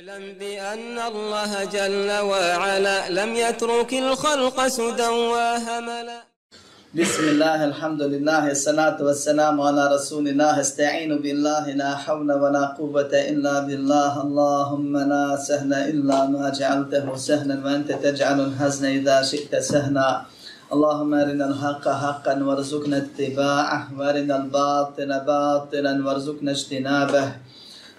اعلم بأن الله جل وعلا لم يترك الخلق سدى وهملا. بسم الله الحمد لله الصلاة والسلام على رسول الله استعين بالله لا حول ولا قوة إلا بالله. اللهم لا سهل إلا ما جعلته سهلا وأنت تجعل الحزن إذا شئت سهلا. اللهم أرنا الحق حقا وارزقنا اتباعه. وأرنا الباطل باطلا وارزقنا اجتنابه.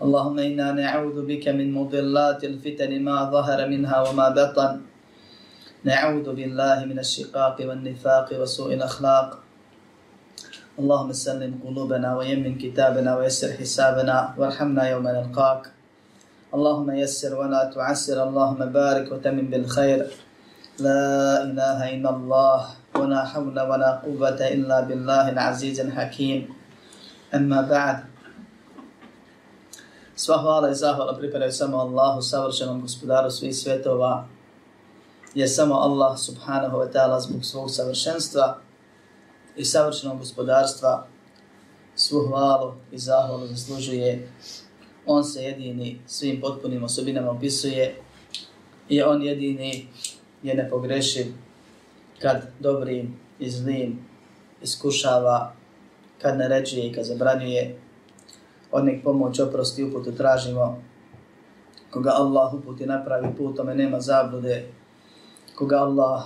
اللهم إنا نعوذ بك من مضلات الفتن ما ظهر منها وما بطن. نعوذ بالله من الشقاق والنفاق وسوء الأخلاق. اللهم سلم قلوبنا ويمن كتابنا ويسر حسابنا وارحمنا يوم نلقاك. اللهم يسر ولا تعسر. اللهم بارك وتمن بالخير. لا إله إلا الله ولا حول ولا قوة إلا بالله العزيز الحكيم. أما بعد Sva hvala i zahvala pripadaju samo Allahu, savršenom gospodaru svih svetova, je samo Allah subhanahu wa ta'ala zbog svog savršenstva i savršenog gospodarstva svu hvalu i zahvalu zaslužuje. On se jedini svim potpunim osobinama opisuje i on jedini je nepogrešiv kad dobrim i zlim iskušava, kad naređuje i kad zabranjuje. Od nek pomoć oprosti uputu tražimo. Koga Allah uputi napravi put, tome nema zablude. Koga Allah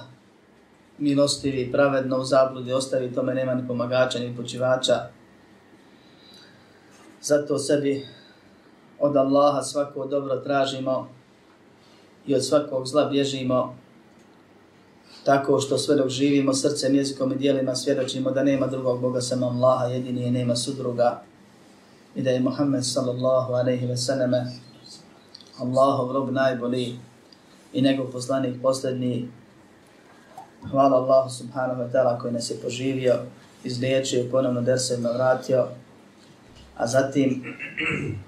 milostivi pravedno u zabludi ostavi, tome nema ni pomagača ni počivača. Zato sebi od Allaha svako dobro tražimo i od svakog zla bježimo tako što sve dok živimo srcem, jezikom i dijelima svjedočimo da nema drugog Boga sem Allaha, jedini je nema sudruga i da je Muhammed sallallahu alaihi ve sallame Allahov rob najbolji i njegov poslanik posljednji. Hvala Allahu subhanahu wa ta'ala koji nas je poživio, izliječio i ponovno dersevima vratio. A zatim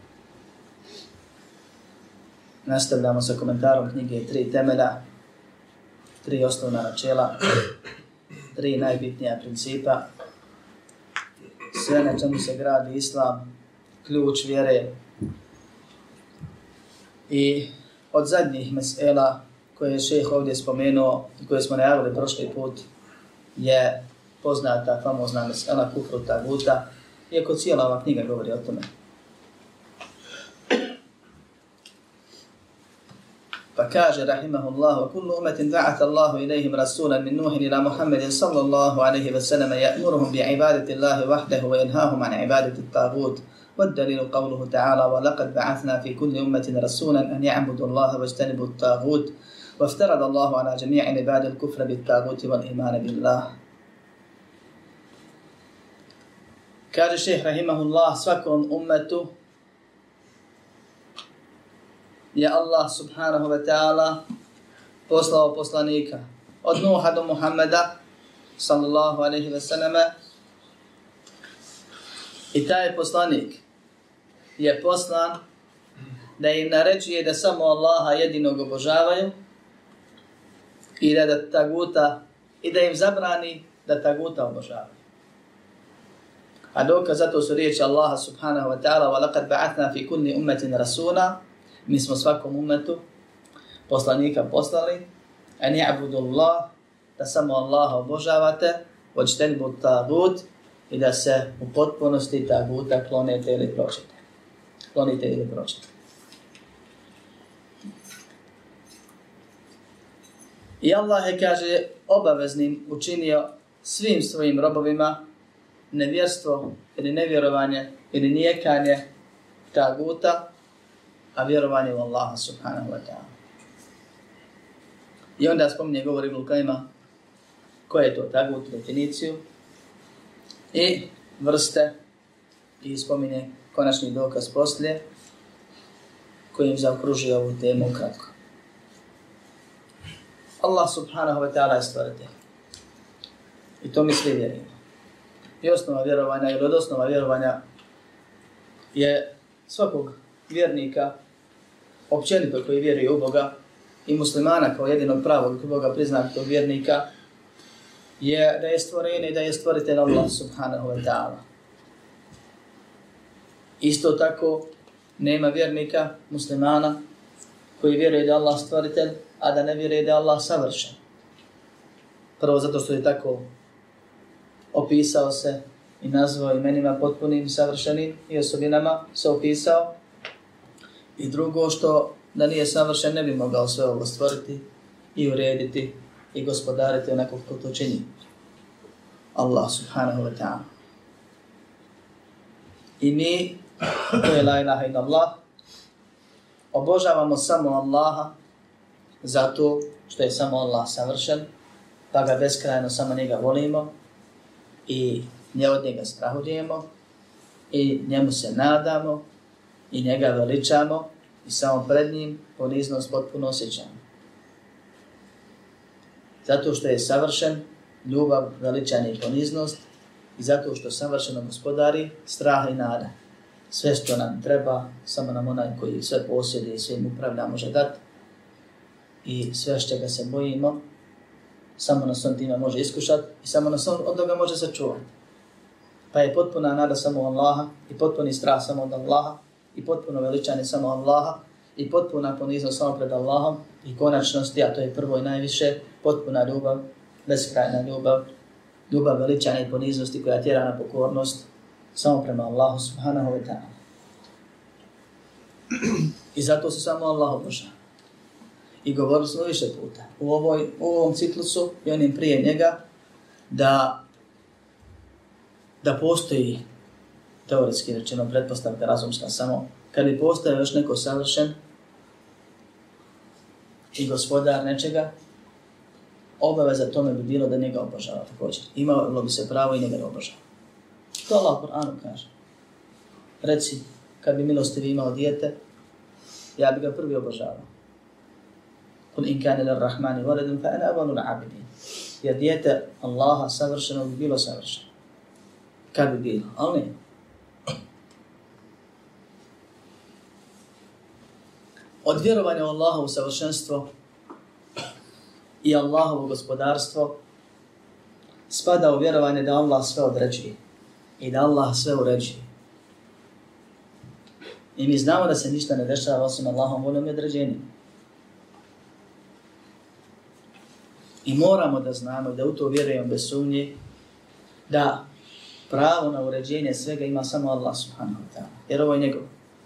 nastavljamo sa komentarom knjige Tri temelja, tri osnovna načela, tri najbitnija principa, sve na čemu se gradi islam, ključ vjere. I od zadnjih mesela koje je šeheh ovdje spomenuo i koje smo najavili prošli put je poznata, famozna mesela Kufru Taguta, iako cijela ova knjiga govori o tome. Pa kaže, rahimahullahu, kullu umetin da'at Allahu ilaihim rasulan min nuhin ila Muhammedin sallallahu alaihi wa sallam ja'muruhum bi ibadeti Allahi vahdehu wa yanhahum an ibadeti tagut. والدليل قوله تعالى ولقد بعثنا في كل أمة رسولا أن يعبدوا الله واجتنبوا الطاغوت وافترض الله على جميع عباد الكفر بالطاغوت والإيمان بالله. كاج الشيخ رحمه الله سفكم أمته Allah subhanahu wa ta'ala poslao poslanika od Nuha do Muhammeda sallallahu alaihi wa sallam i je poslan da im naređuje da samo Allaha jedinog obožavaju i da, da taguta i da im zabrani da taguta obožavaju. A dokaz zato su riječi Allaha subhanahu wa ta'ala وَلَقَدْ بَعَثْنَا فِي كُلِّ أُمَّةٍ رَسُولًا mi smo svakom umetu poslanika poslali, a ni abudullah, da samo Allaha obožavate, očten bud tagut, i da se u potpunosti taguta klonete ili pročete. sklonite ili pročete. I Allah je, kaže, obaveznim učinio svim svojim robovima nevjerstvo ili nevjerovanje ili nijekanje taguta, a vjerovanje u Allaha subhanahu wa ta'ala. I onda spominje govor Ibn Kajma koje je to tagut, definiciju i vrste i spominje konačni dokaz poslije kojim zaokružuje ovu temu kratko. Allah subhanahu wa ta'ala je stvoritelj. I to mi svi vjerujemo. I osnova vjerovanja ili od osnova vjerovanja je svakog vjernika, općenito koji vjeruje u Boga i muslimana kao jedinog pravog Boga priznatog vjernika, je da je stvoren i da je stvoritelj Allah subhanahu wa ta'ala. Isto tako, nema vjernika, muslimana, koji vjeruje da je Allah stvoritelj, a da ne vjeruje da je Allah savršen. Prvo zato što je tako opisao se i nazvao imenima potpunim, savršenim i osobinama se opisao. I drugo što da nije savršen ne bi mogao sve ovo stvoriti i urediti i gospodariti onako kako to čini. Allah subhanahu wa ta'ala. I mi, to je la ilaha ila Allah, obožavamo samo Allaha zato što je samo Allah savršen, pa ga beskrajno samo njega volimo i nje od njega strahujemo i njemu se nadamo i njega veličamo i samo pred njim poniznost potpuno osjećamo. Zato što je savršen, ljubav, veličanje i poniznost i zato što savršeno gospodari strah i nada. Sve što nam treba, samo nam onaj koji sve posjede i svim upravlja može dati i sve što ga se bojimo, samo nas on time može iskušati i samo nas on od toga može sačuvati. Pa je potpuna nada samo Allaha i potpuni strah samo od Allaha i potpuno veličanje samo Allaha i potpuna poniznost samo pred Allahom i konačnosti, a to je prvo i najviše, potpuna ljubav, beskrajna ljubav, ljubav veličanja i poniznosti koja tjera na pokornost samo prema Allahu subhanahu wa ta'ala. I zato se samo Allah obožava. I govorili smo više puta u, ovoj, u ovom ciklusu i onim prije njega da da postoji teoretski rečeno pretpostavka razumska samo kad bi postao još neko savršen i gospodar nečega, obaveza tome bi bilo da njega obožava također. Imalo bi se pravo i njega da obožava. Što Allah u Kur'anu kaže. Reci, kad bi milostivi imao dijete, ja bi ga prvi obožavao. Kul in kane lir rahmani waladun fa ana awwalul abidin. Jer dijete Allaha savršeno bi bilo savršeno. Kad bi bilo, ali ne. Od vjerovanja u Allahovu savršenstvo i Allahovo gospodarstvo spada u vjerovanje da Allah sve određuje i da Allah sve uređuje. I mi znamo da se ništa ne dešava osim Allahom voljom i određenjem. I moramo da znamo da u to vjerujemo bez sumnje da pravo na uređenje svega ima samo Allah subhanahu wa ta'ala. Jer ovo je njegov.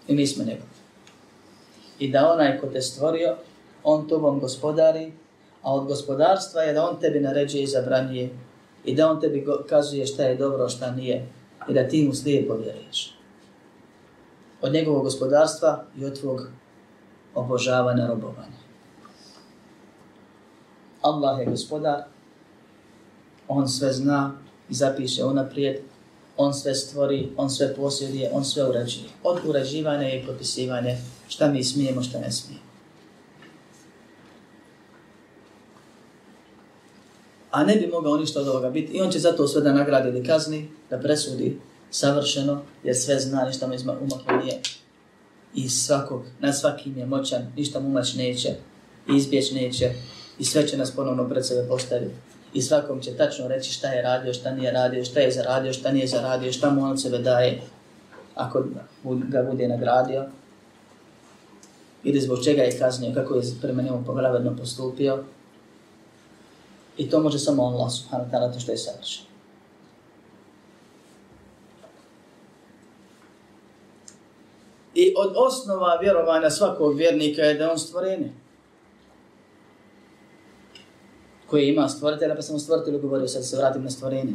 I mi smo njegov. I da onaj ko te stvorio, on tobom gospodari, a od gospodarstva je da on tebi naređuje i zabranjuje i da on tebi kazuje šta je dobro, šta nije i da ti mu slijepo vjeruješ. Od njegovog gospodarstva i od tvog obožavanja robovanja. Allah je gospodar, on sve zna i zapiše unaprijed, on sve stvori, on sve posjeduje, on sve uređuje. Od uređivanja i propisivanja šta mi smijemo, šta ne smijemo. A ne bi mogao ništa od ovoga biti. I on će zato sve da nagradi ili kazni, da presudi savršeno, jer sve zna, ništa mu izma umaklo nije. I svakog, na svakim je moćan, ništa mu umać neće, izbjeć neće, i sve će nas ponovno pred sebe postaviti. I svakom će tačno reći šta je radio, šta nije radio, šta je zaradio, šta nije zaradio, šta mu on sebe daje, ako ga bude nagradio. Ili zbog čega je kaznio, kako je prema njemu pogravedno postupio. I to može samo Allah subhanahu wa ta'ala to što je savršeno. I od osnova vjerovanja svakog vjernika je da on stvorenje. Koje ima stvoritelja, pa sam o stvoritelju govorio, sad se vratim na stvorenje.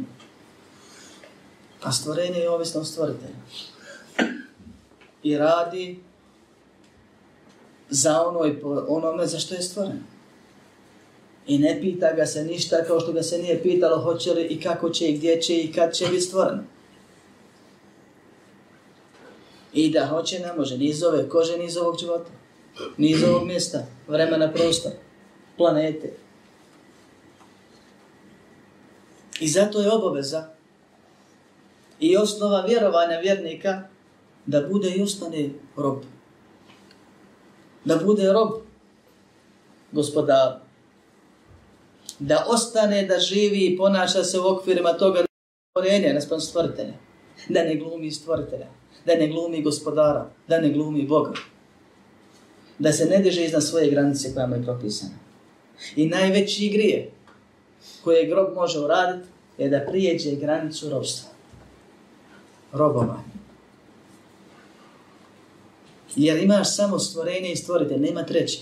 A stvorenje je ovisno o stvoritelju. I radi za ono i po onome za što je stvoren. I ne pita ga se ništa kao što ga se nije pitalo hoće li i kako će i gdje će i kad će biti stvoreno. I da hoće, ne može, ni iz ove kože, ni iz ovog života, ni iz ovog mjesta, vremena, prostor, planete. I zato je obaveza i osnova vjerovanja vjernika da bude i ostane rob. Da bude rob gospoda Da ostane da živi i ponaša se u okvirima toga stvorenja, naspram stvoritelja. Da ne glumi stvoritelja. Da ne glumi gospodara. Da ne glumi Boga. Da se ne deže iznad svoje granice koja mu je propisana. I najveći grije koje grob može uraditi je da prijeđe granicu robstva. Robovanje. Jer imaš samo stvorenje i stvorite, nema trećeg.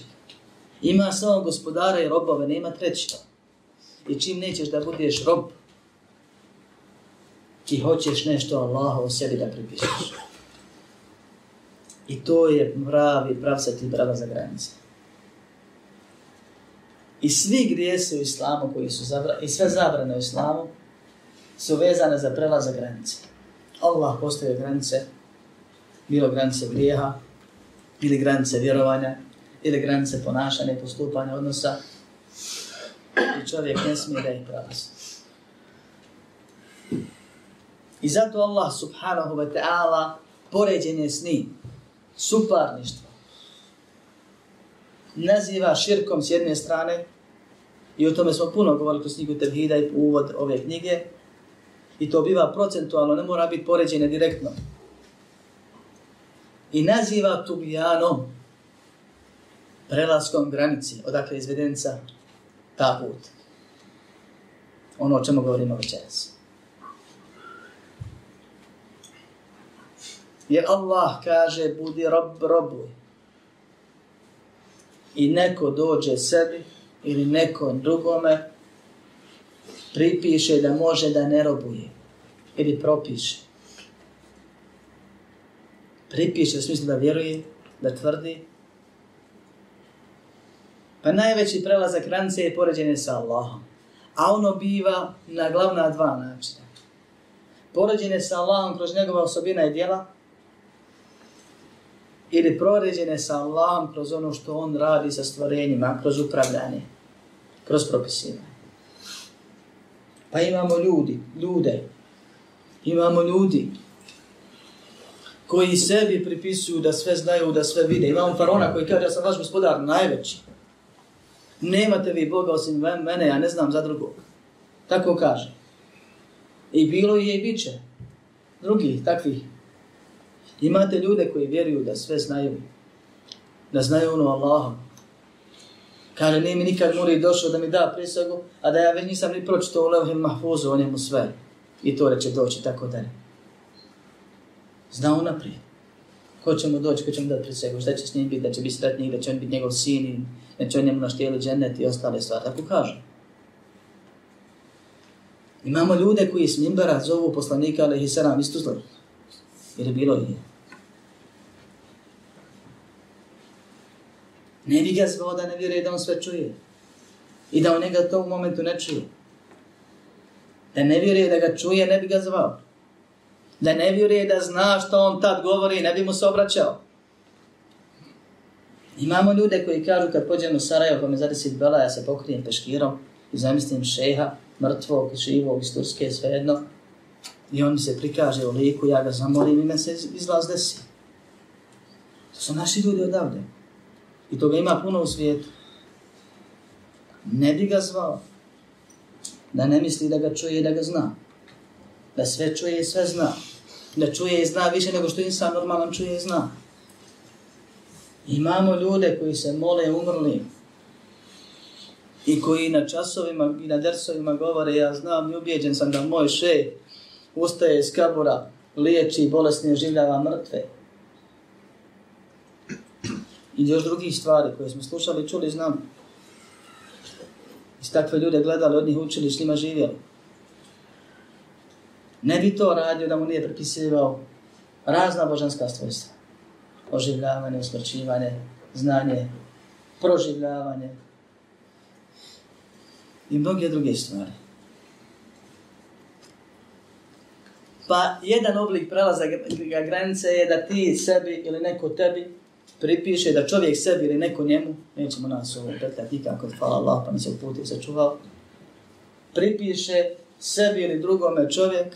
Ima samo gospodara i robove, nema trećeg. I čim nećeš da budeš rob, ti hoćeš nešto Allaha o sebi da pripišeš. I to je pravi pravcat i prava za granice. I svi grijesi u islamu koji su zabra, i sve zabrane u islamu su vezane za prelaza granice. Allah postoje granice, bilo granice grijeha, ili granice vjerovanja, ili granice ponašanja i postupanja odnosa, i čovjek ne smije da ih prelazi. I zato Allah subhanahu wa ta'ala poređenje s njim, suparništvo, naziva širkom s jedne strane, i o tome smo puno govorili kroz knjigu Tevhida i uvod ove knjige, i to biva procentualno, ne mora biti poređene direktno. I naziva tugijanom prelaskom granici, odakle izvedenca ta put. Ono o čemu govorimo večeras. Jer Allah kaže, budi rob, robu. I neko dođe sebi, ili nekom drugome, pripiše da može da ne robuje. Ili propiše. Pripiše u smislu da vjeruje, da tvrdi. Pa najveći prelazak granice je poređenje sa Allahom. A ono biva na glavna dva načina. Poređenje sa Allahom kroz njegova osobina i djela, ili proređene sa Allahom kroz ono što on radi sa stvorenjima, kroz upravljanje, kroz propisivanje. Pa imamo ljudi, ljude, imamo ljudi koji sebi pripisuju da sve znaju, da sve vide. Imamo faraona koji kaže, ja sam vaš gospodar, najveći. Nemate vi Boga osim mene, ja ne znam za drugog. Tako kaže. I bilo je i bit će. Drugi, takvih Imate ljude koji vjeruju da sve znaju. Da znaju ono Allaha. Kaže, nije mi nikad mori došao da mi da prisagu, a da ja već nisam ni pročito u levhim mahfuzu o njemu sve. I to reće doći tako dalje. Zna on naprijed. Ko će mu doći, ko će mu dati prisegu, šta će s njim biti, da će biti sretnik, da će on biti njegov sin, da će on njemu naštijeli džennet i ostale stvari. Tako kaže. Imamo ljude koji s Mimbera zovu poslanika, ali ih i sedam istu. Jer je bilo ih. Ne bi ga zvao da ne vjeruje da on sve čuje. I da on njega to u momentu ne čuje. Da ne vjeruje da ga čuje, ne bi ga zvao. Da ne vjeruje da zna što on tad govori, ne bi mu se obraćao. Imamo ljude koji kažu kad pođem u Sarajevo, pa me zadesi bela, ja se pokrijem peškirom i zamislim šeha, mrtvog, živog, iz Turske, svejedno. I on se prikaže u liku, ja ga zamolim i me se izlaz desi. To su naši ljudi odavde. I toga ima puno u svijetu. Ne bi ga zvao. Da ne misli da ga čuje i da ga zna. Da sve čuje i sve zna. Da čuje i zna više nego što insan normalan čuje i zna. Imamo ljude koji se mole umrli i koji na časovima i na dersovima govore ja znam i ubijeđen sam da moj šej ustaje iz kabura, liječi bolesne življava mrtve. I još drugih stvari koje smo slušali, čuli, znam. I takve ljude gledali, od njih učili, s njima živjeli. Ne bi to radio da mu nije prepisivao razna božanska svojstva. Oživljavanje, usmrćivanje, znanje, proživljavanje i mnoge druge stvari. Pa jedan oblik prelaza granice je da ti sebi ili neko tebi pripiše da čovjek sebi ili neko njemu, nećemo nas ovo petljati nikako, hvala Allah, pa mi se uputi i sačuvao, pripiše sebi ili drugome čovjek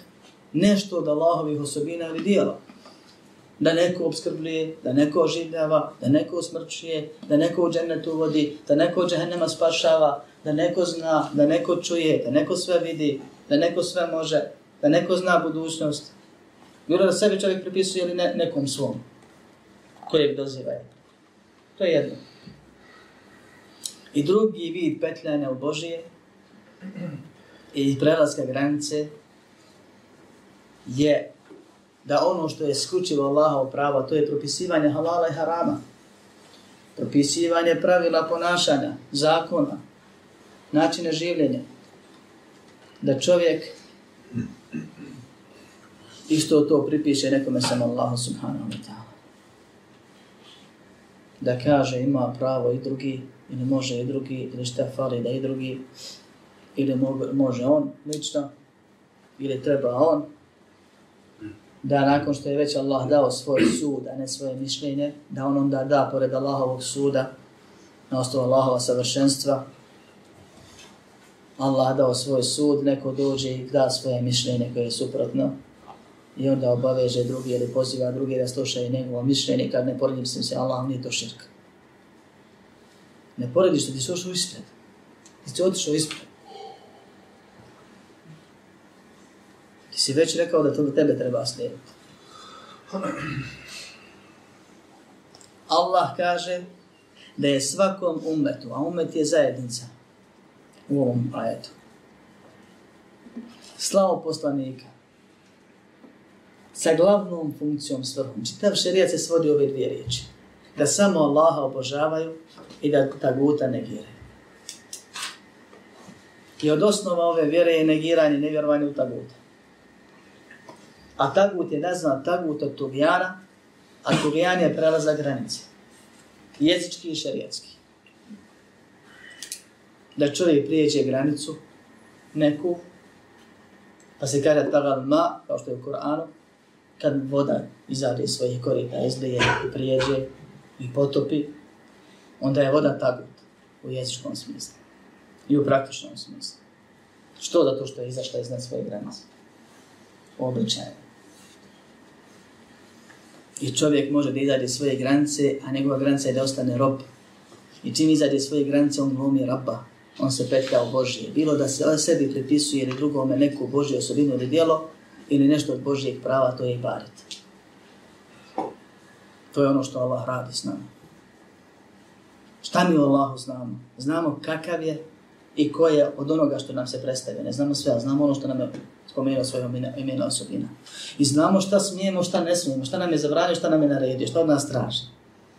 nešto od Allahovih osobina ili dijela. Da neko obskrbljuje, da neko oživljava, da neko usmrčuje, da neko u džennetu vodi, da neko u džehennema spašava, da neko zna, da neko čuje, da neko sve vidi, da neko sve može, da neko zna budućnost. Bilo da sebi čovjek pripisuje ili ne, nekom svom kojeg dozivaju. To je jedno. I drugi vid petljanja u Božije i prelaska granice je da ono što je skučivo Allaha u pravo, to je propisivanje halala i harama. Propisivanje pravila ponašanja, zakona, načine življenja. Da čovjek isto to pripiše nekome samo Allahu subhanahu wa ta'ala. Da kaže ima pravo i drugi, ili može i drugi, ili šta fali da i drugi, ili može on lično, ili treba on, da nakon što je već Allah dao svoj sud, a ne svoje mišljenje, da on onda da pored Allahovog suda, na osnovu Allahova savršenstva, Allah dao svoj sud, neko dođe i da svoje mišljenje koje je suprotno, i onda obaveže drugi ili poziva drugi da slušaju njegovo mišljenje, kad ne poredim se Allah, nije to širk. Ne porediš što ti si ošao ispred. Ti si otišao ispred. Ti si već rekao da to do tebe treba slijediti. Allah kaže da je svakom umetu, a umet je zajednica u ovom ajetu, slavo poslanika sa glavnom funkcijom svrhom. Čitav šerijat se svodi ove dvije riječi. Da samo Allaha obožavaju i da taguta negiraju. I od osnova ove vjere je negiranje, nevjerovanje u taguta. A tagut je nazvan tagut od tugijana, a tugijan je prelaza granice. Jezički i šarijetski. Da čovjek prijeđe granicu, neku, pa se kaže tagal ma, kao što je u Koranu, kad voda izađe iz svojih korita, izlije i prijeđe i potopi, onda je voda tagut u jezičkom smislu i u praktičnom smislu. Što da to što je izašla iznad svoje granice? Običajno. I čovjek može da izađe svoje granice, a njegova granica je da ostane rob. I čim izađe svoje granice, on glumi raba. On se petlja u Božije. Bilo da se sebi pripisuje ili drugome neku Božju osobinu ili djelo, ili nešto od Božijeg prava, to je ibadet. To je ono što Allah radi s nama. Šta mi o Allahu znamo? Znamo kakav je i ko je od onoga što nam se predstavlja. Ne znamo sve, znamo ono što nam je spomenuo svojom imena osobina. I znamo šta smijemo, šta ne smijemo, šta nam je zabranio, šta nam je naredio, šta od nas traži.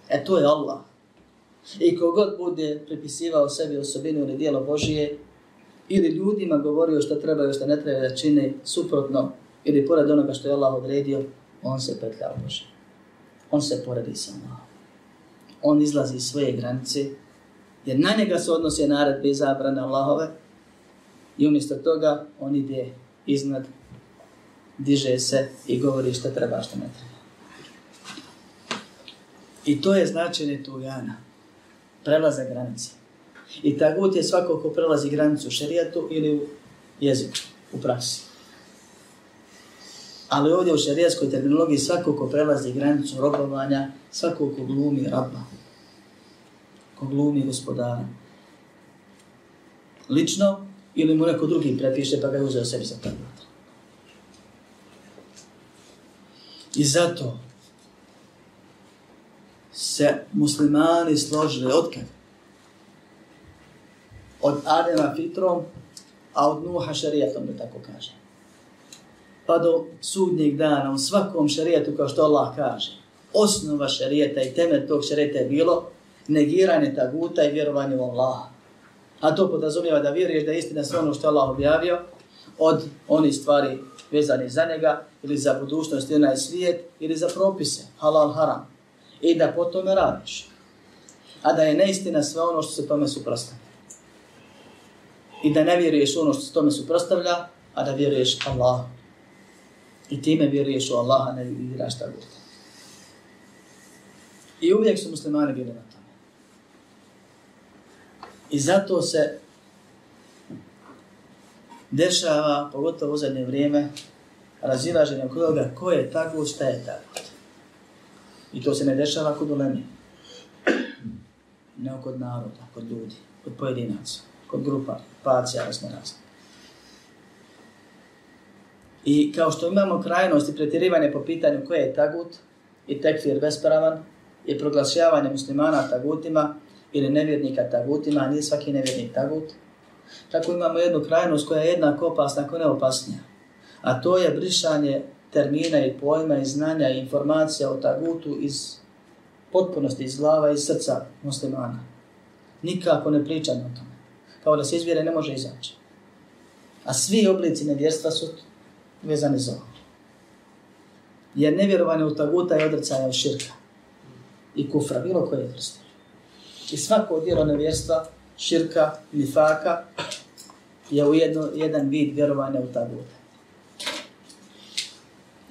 E to je Allah. I kogod bude pripisivao sebi osobinu ili dijelo Božije, ili ljudima govorio šta treba i šta ne treba da čine suprotno, ili pored onoga što je Allah odredio, on se petlja u Bože. On se poredi sa Allahom. On izlazi iz svoje granice, jer na njega se odnose naredbe i zabrane Allahove, i umjesto toga on ide iznad, diže se i govori što treba, što ne treba. I to je značenje tugana. Prelaza granice. I tagut je svako ko prelazi granicu u šerijatu ili u jeziku, u praksi. Ali ovdje u šarijaskoj terminologiji svako ko prelazi granicu robovanja, svako ko glumi rabba, ko glumi gospodara. Lično ili mu neko drugi prepiše pa ga je uzeo sebi za prvo. I zato se muslimani složili od kada? Od Adema fitrom, a od Nuha šarijatom, da tako kažem pa do sudnjeg dana u svakom šarijetu kao što Allah kaže. Osnova šarijeta i temelj tog šarijeta je bilo negiranje taguta i vjerovanje u Allaha. A to podrazumijeva da vjeruješ da je istina sve ono što Allah objavio od onih stvari vezani za njega ili za budućnost ili svijet ili za propise, halal, haram. I da po tome radiš. A da je neistina sve ono što se tome suprostavlja. I da ne vjeruješ ono što se tome suprostavlja, a da vjeruješ Allahu. I time vjeruješ u Allaha, ne vjeruješ šta god. I uvijek su muslimani bili na tome. I zato se dešava, pogotovo u zadnje vrijeme, razilaženje oko toga ko je tako, šta je tako. I to se ne dešava kod ulemi. Ne kod naroda, kod ljudi, kod pojedinaca, kod grupa, pacija, razne razne. I kao što imamo krajnost i pretjerivanje po pitanju koje je tagut i tekfir bespravan i proglašavanje muslimana tagutima ili nevjernika tagutima, nije svaki nevjernik tagut, tako imamo jednu krajnost koja je jednako opasna, ako ne opasnija. A to je brišanje termina i pojma i znanja i informacija o tagutu iz potpunosti, iz glava i srca muslimana. Nikako ne pričamo o tome. Kao da se izvjere ne može izaći. A svi oblici nevjerstva su vezane za ovo. Jer nevjerovanje u taguta je odrcanje od širka i kufra, bilo koje vrste. I svako djelo nevjerstva, širka, nifaka, je u jedno, jedan vid vjerovanja u taguta.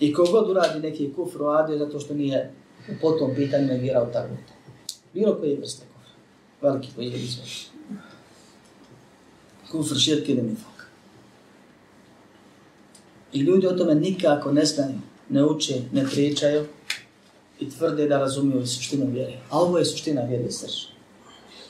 I kogod uradi neki kufr uradio zato što nije po tom pitanju ne vjera u taguta. Bilo koje vrste kufra. Veliki koji je izvor. Kufr, širk ili nifak. I ljudi o tome nikako ne znaju, ne uče, ne pričaju i tvrde da razumiju suštinu vjere. A ovo je suština vjere srž.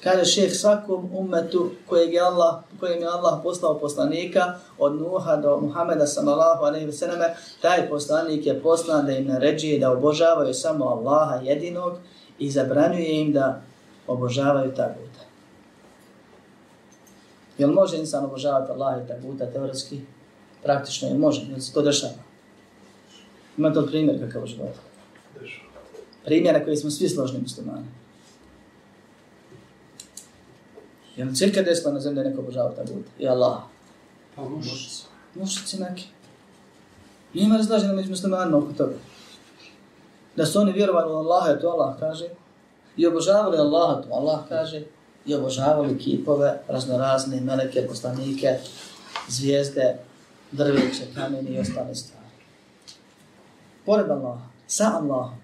Kaže šeh svakom umetu kojeg je Allah, kojim je Allah poslao poslanika od Nuha do Muhameda sallallahu alejhi ve selleme, taj poslanik je poslan da im naređuje da obožavaju samo Allaha jedinog i zabranjuje im da obožavaju taguta. Jel može insan obožavati Allaha i taguta teoretski? Praktično je može, jer se to dešava. Ima to primjer kakav u životu. Primjer na koji smo svi složni muslimani. Je li cirka desila na zemlji neko obožava ta bude? I Allah. Pa mušici. Mušici neki. Nima razlažena među muslimanima oko toga. Da su oni vjerovali u Allaha, to Allah kaže. I obožavali Allaha, to Allah kaže. I obožavali kipove, raznorazne, meleke, poslanike, zvijezde, drveće, kameni i ostale stvari. Pored Allaha, sa Allahom.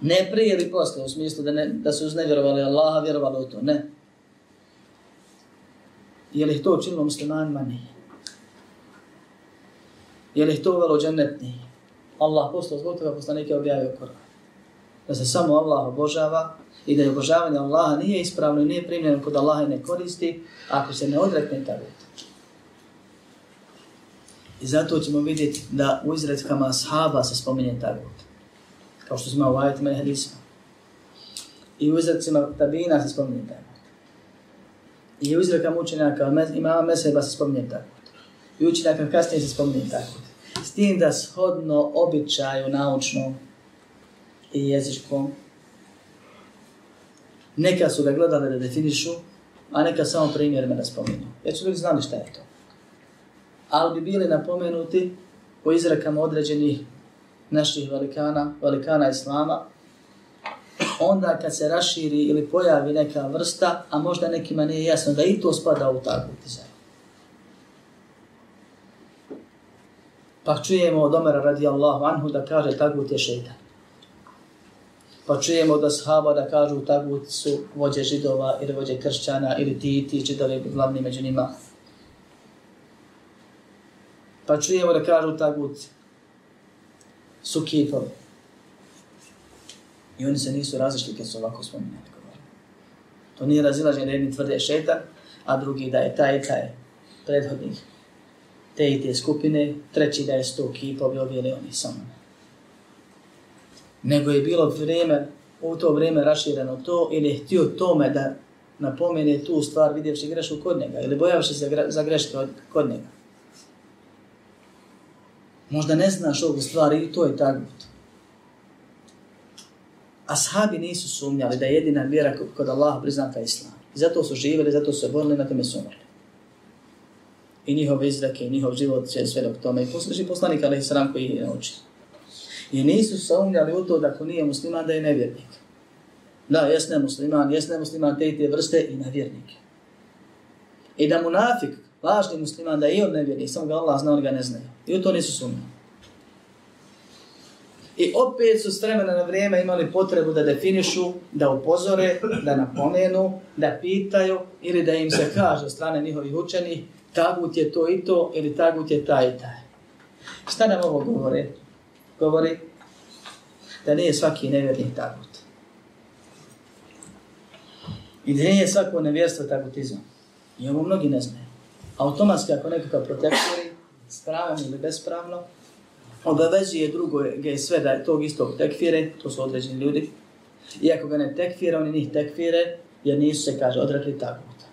Ne prije ili posle, u smislu da, ne, da su uznevjerovali Allaha, vjerovali u to, ne. Je li to učinilo muslimanima? Nije. Je li to uvelo džennet? Nije. Allah poslao zbog toga poslanike objavio Koran. Da se samo Allah obožava i da je obožavanje Allaha nije ispravno i nije primljeno kod Allaha i ne koristi ako se ne odrekne ta vjeta. I zato ćemo vidjeti da u izredkama sahaba se spominje tagut. Kao što smo u ajetima i hadisima. I u izredcima tabina se spominje tagut. I u izredkama učenjaka imama meseba se spominje tagut. I učenjaka kasnije se spominje tagut. S tim da shodno običaju naučnom i jezičkom, neka su ga gledali da definišu, a neka samo primjerima da spominju. Jer su ljudi znali šta je to ali bi bili napomenuti po izrekama određenih naših velikana, velikana Islama, onda kad se raširi ili pojavi neka vrsta, a možda nekima nije jasno da i to spada u takvu dizajn. Pa čujemo od Omera radijallahu anhu da kaže tagut je šeitan. Pa čujemo od ashaba da kažu tagut su vođe židova ili vođe kršćana ili titi, židovi glavni među njima Pa čujemo da kažu taguci. su kipovi. I oni se nisu različili kad su ovako spominjali. To nije razilažen da jedni tvrde šetan, a drugi da je taj i taj prethodnih te i te skupine, treći da je sto kipovi, ovi ili oni samo. Nego je bilo vrijeme, u to vrijeme rašireno to, ili je htio tome da napomene tu stvar vidjevši grešku kod njega, ili bojavši se za greške kod njega. Možda ne znaš ovu stvar i to je tagut. Ashabi nisu sumnjali da je jedina vjera kod Allaha priznata islam. I zato su živjeli, zato su se borili, na tome su umrli. I njihove izrake, i njihov život će sve dok tome. I posluži poslanik, ali i sram koji je nauči. I nisu sumnjali u to da ako nije musliman, da je nevjernik. Da, jesne musliman, jesne musliman te i te vrste i nevjernik. I da munafik, lažni musliman da je i on nevjerni, samo ga Allah zna, on ga ne znaju. I u to nisu sumnjali. I opet su s vremena na vrijeme imali potrebu da definišu, da upozore, da napomenu, da pitaju ili da im se kaže strane njihovih učenih tagut je to i to ili tagut je taj i taj. Šta nam ovo govori? Govori da nije svaki nevjerni tagut. I da nije svako nevjerstvo tagutizam. I ovo mnogi ne znaju. Automatski ako nekakav protektori, spravno ili bespravno, obavezuje drugo je sve da je tog istog tekfire, to su određeni ljudi, i ako ga ne tekfira, oni njih tekfire, jer nisu se, kaže, odrekli taguta.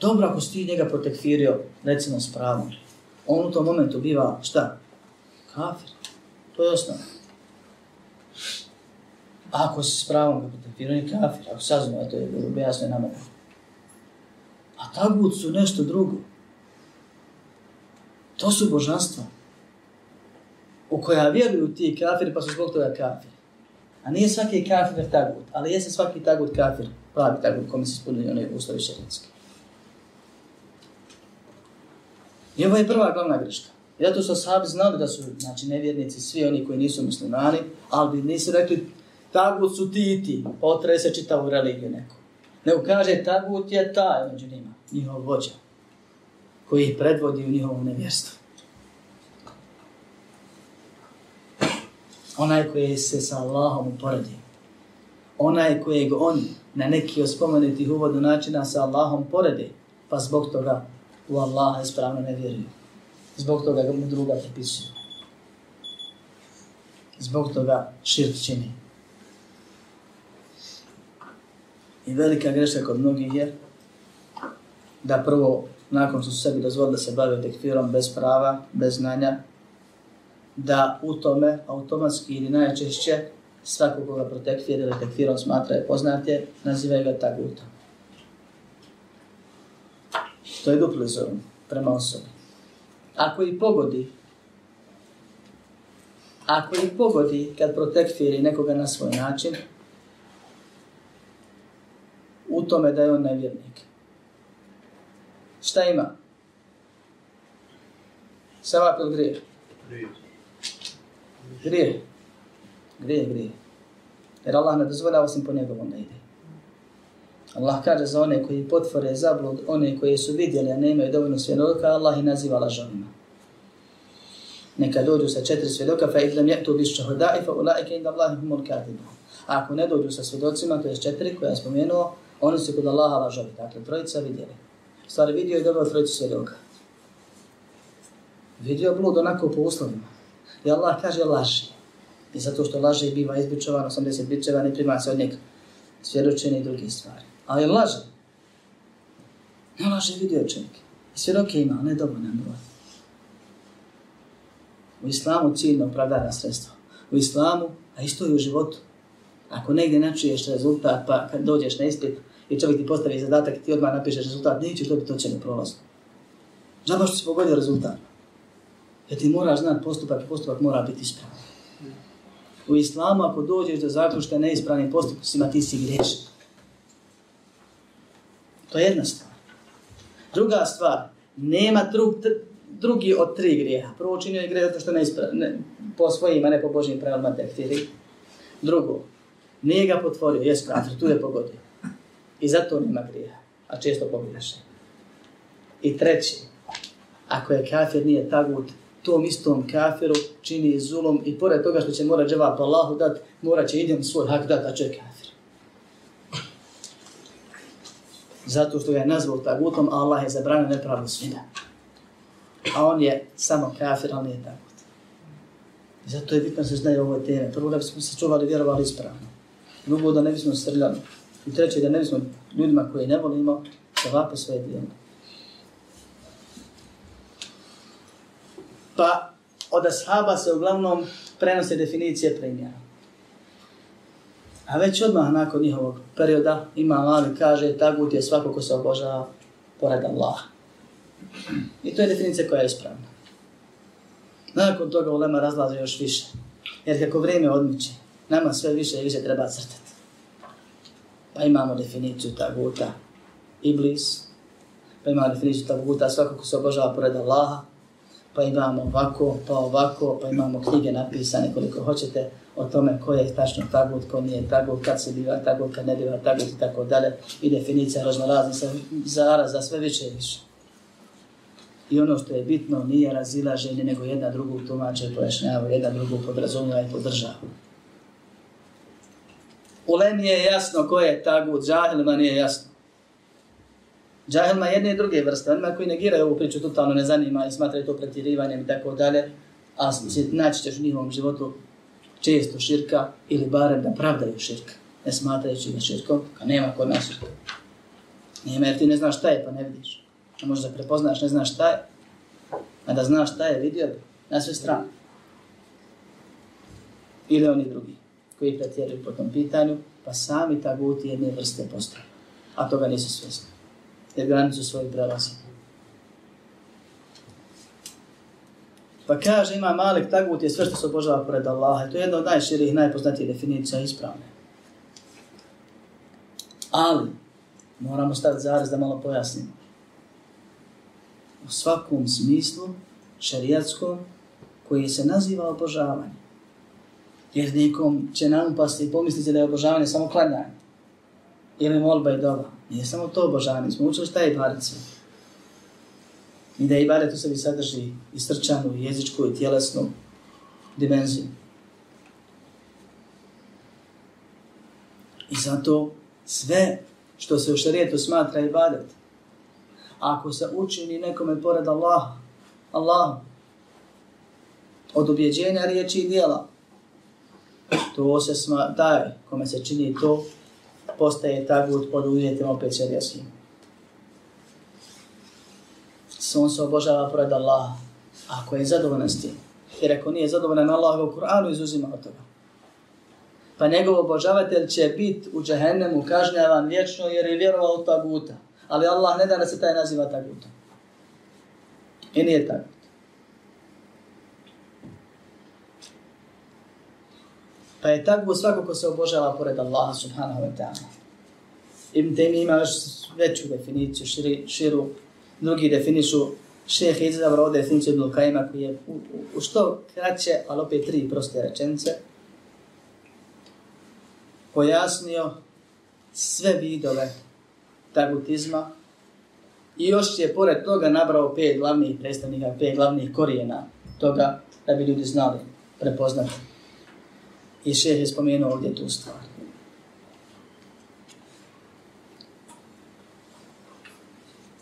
Dobro, ako si ti njega protekfirio, recimo s pravom, on u tom momentu biva, šta? Kafir. To je osnovno. Ako si s pravom ga protekfirio, on je kafir. Ako saznamo, to je bilo jasno nama. A tagut su nešto drugo. To su božanstva u koja vjeruju ti kafiri pa su zbog toga kafiri. A nije svaki kafir tagut, ali jeste svaki tagut kafir, pravi tagut kome se ispunili one uslovi šarijetski. I ovo je prva glavna greška. I zato su sahabi znali da su znači, nevjernici, svi oni koji nisu muslimani, ali bi nisu rekli tagut su ti i ti, potrese se čita u religiju neko. Nego kaže tagut je taj među njima, njihov vođa, koji ih predvodi u njihovom nevjerstvu. onaj koji se sa Allahom uporedio. Onaj kojeg oni na neki od spomenutih uvodu načina sa Allahom porede, pa zbog toga u Allaha ispravno ne vjeruju. Zbog toga ga mu druga pripisuju. Zbog toga širk čini. I velika greška kod mnogih je da prvo, nakon što su sebi dozvolili da se bave tekfirom bez prava, bez znanja, da u tome automatski ili najčešće svako koga protekfir ili tekfirom smatra je poznatje, nazivaju ga tagutom. To je duplizovno prema osobi. Ako i pogodi, ako i pogodi kad protekfiri nekoga na svoj način, u tome da je on nevjernik. Šta ima? Savak ili? Grijeh. Grije. Grije, grije. Jer Allah ne dozvolja osim po njegovom da ide. Allah kaže za one koji potvore zablud, one koji su vidjeli, a ne imaju dovoljno svjedoka, Allah ih naziva lažovima. Neka dođu sa četiri svjedoka, fa idlam jetu biš čahodai, fa ulaike inda Allah humul katibu. A ako ne dođu sa svjedocima, to je četiri koje je spomenuo, oni su kod Allaha lažovi. Dakle, trojica vidjeli. Stvari vidio i dobro trojicu svjedoka. Vidio blud onako po uslovima. I Allah kaže laži. I zato što laže biva izbičovan, 80 bičeva, ne prima se od njega svjedočenje i druge stvari. Ali laže. Ne laže vidio čovjek. I svjedoke ima, ne dovoljno broj. U islamu ciljno opravdana sredstva. U islamu, a isto i u životu. Ako negdje načuješ rezultat, pa kad dođeš na ispit i čovjek ti postavi zadatak i ti odmah napišeš rezultat, nećeš dobiti ocjenu prolazno. Žaba što si pogodio rezultat. Jer ti moraš znati postupak i postupak mora biti ispravan. U islamu ako dođeš do zaključka neispravnim postupcima, ti si griješan. To je jedna stvar. Druga stvar, nema drug, drugi od tri grijeha. Prvo učinio je grijeh zato što ne, ne po svojim, a ne po Božim pravilima tehtiri. Drugo, nije ga potvorio, jes kratr, tu je pogodio. I zato nema grija, a često pogriješen. I treći, ako je kafir nije tagut, tom istom kafiru čini zulom i pored toga što će mora džavap Allahu dat, mora će idem svoj hak dat, a će kafir. Zato što ga je nazvao tagutom, a Allah je zabranio nepravdu svima. A on je samo kafir, ali nije tagut. I zato je bitno se znaju ove teme. Prvo da bismo se čuvali, vjerovali ispravno. Drugo da ne bismo srljali. I treće da ne bismo ljudima koje ne volimo, da vape svoje dijelne. pa od ashaba se uglavnom prenose definicije primjera. A već odmah nakon njihovog perioda ima mali kaže tagut je svako ko se obožava pored Allaha. I to je definicija koja je ispravna. Nakon toga ulema razlaze još više. Jer kako vrijeme odmiče, nama sve više i više treba crtati. Pa imamo definiciju taguta iblis, pa imamo definiciju taguta svako ko se obožava pored Allaha, pa imamo ovako, pa ovako, pa imamo knjige napisane koliko hoćete o tome ko je tačno tagut, ko nije tagut, kad se biva tagut, kad ne biva tagut i tako dalje. I definicija raznorazna se zaraza sve više i više. I ono što je bitno nije razilaženje, nego jedna drugu tumače pojašnjava, jedna drugu podrazumlja i podržava. U je jasno ko je tagut, džahilima nije jasno. Džahilima jedne i druge vrste, onima koji negiraju ovu priču totalno ne zanima i smatraju to pretjerivanjem i tako dalje, a naći ćeš u njihovom životu često širka ili barem da pravdaju širka, ne smatrajući ga širkom, ka nema kod nas širka. Nema jer ti ne znaš šta je pa ne vidiš. A možda prepoznaš ne znaš šta je, a da znaš šta je vidio bi na sve strane. Ili oni drugi koji pretjeruju po tom pitanju, pa sami taguti jedne vrste postaju. A toga nisu svjesni. Jer granicu svoju prelazi. Pa kaže ima malik tagut je sve što se obožava pored Allaha. To je jedna od najširih, najpoznatijih definicija ispravne. Ali, moramo staviti zarez da malo pojasnimo. U svakom smislu, šarijatskom, koji se naziva obožavanje. Vjernikom će nam upasti i pomisliti da je obožavanje samo klanjanje. Ili molba i doba. Nije samo to obožavanje. Smo učili šta je ibadet sve. I da ibadet u sebi sadrži i srčanu, i jezičku, i tjelesnu dimenziju. I zato sve što se u šarijetu smatra ibadet, ako se učini nekome pored Allaha, Allah, od objeđenja riječi i dijela, to se sma, taj kome se čini to, postaje tagut pod uvjetima opet šarijaskim. Sun se obožava pored Allaha, ako je zadovoljan s tim. Jer ako nije zadovoljan Allah u Kur'anu, izuzima od toga. Pa njegov obožavatelj će biti u džahennemu kažnjavan vječno jer je vjerovao u taguta. Ali Allah ne da da se taj naziva tagutom. I nije tagut. Pa je tako svako ko se obožava pored Allaha subhanahu wa ta'ala. Ibn Taymi ima još veću definiciju, širi, širu. Drugi definišu, šeheh je izabrao definiciju Ibn Kajima koji je u, u, u što kraće, ali opet tri proste rečence, pojasnio sve vidove tagutizma i još je pored toga nabrao pet glavnih predstavnika, pet glavnih korijena toga da bi ljudi znali prepoznati I šeh je spomenuo ovdje tu stvar.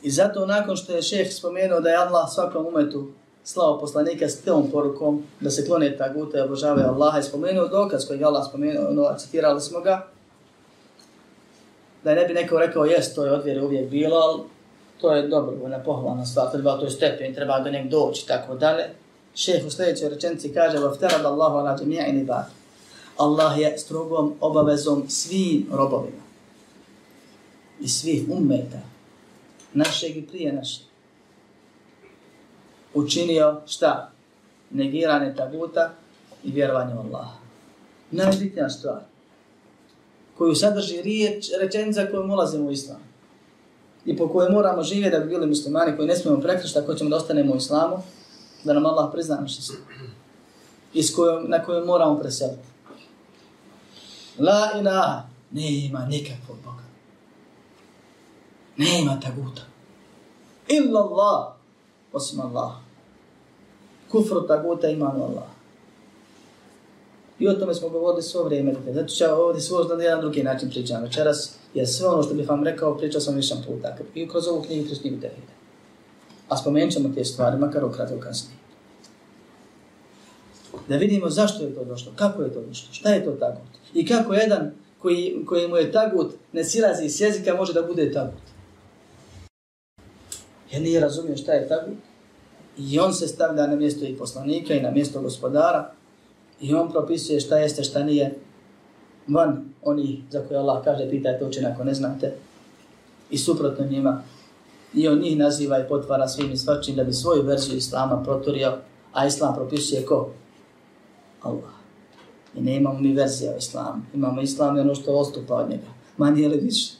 I zato nakon što je šeh spomenuo da je Allah svakom umetu slao poslanika s tom porukom da se klone ta guta i obožavaju Allaha i spomenuo dokaz koji je Allah spomenuo, no, citirali smo ga, da ne bi neko rekao, jest, to je odvjeri uvijek bilo, ali to je dobro, ona pohvalna stvar, treba to je stepen, treba do nek doći, tako dalje. Šeh u sljedećoj rečenci kaže, vaftarad Allahu ala džemija i ba'd. Allah je strogom obavezom svim robovima i svih ummeta, našeg i prije našeg, učinio šta? Negirane taguta i vjerovanje u Allaha. Najbitnija stvar koju sadrži riječ, rečenica kojom ulazimo u islam i po kojoj moramo živjeti da bi bili muslimani koji ne smijemo prekrišta ako ćemo da ostanemo u islamu, da nam Allah prizna naše sve. I na kojoj moramo preseliti. La ilaha. Ne ima nikakvog Boga. Ne ima taguta. Illa Allah. Osim Allah. Kufru taguta imanu Allah. I o tome smo govorili svo vrijeme. Dakle, zato ću ovdje svo na jedan drugi način pričam večeras. Jer sve ono što bih vam rekao, pričao sam više puta. I kroz ovu knjigu, kroz knjigu Tevhide. A spomenut ćemo te stvari, makar ukratko kasnije. Da vidimo zašto je to došlo, kako je to došlo, šta je to tako i kako jedan koji, koji mu je tagut ne silazi iz jezika može da bude tagut. Jer nije razumio šta je tagut. I on se stavlja na mjesto i poslanika i na mjesto gospodara. I on propisuje šta jeste, šta nije van oni za koje Allah kaže pitajte učin ako ne znate. I suprotno njima. I on njih naziva i potvara svim i svačim da bi svoju verziju Islama proturio, a Islam propisuje ko? Allah. I ne imamo mi verzija u islamu. Imamo islam i ono što ostupa od njega. Manje ili više.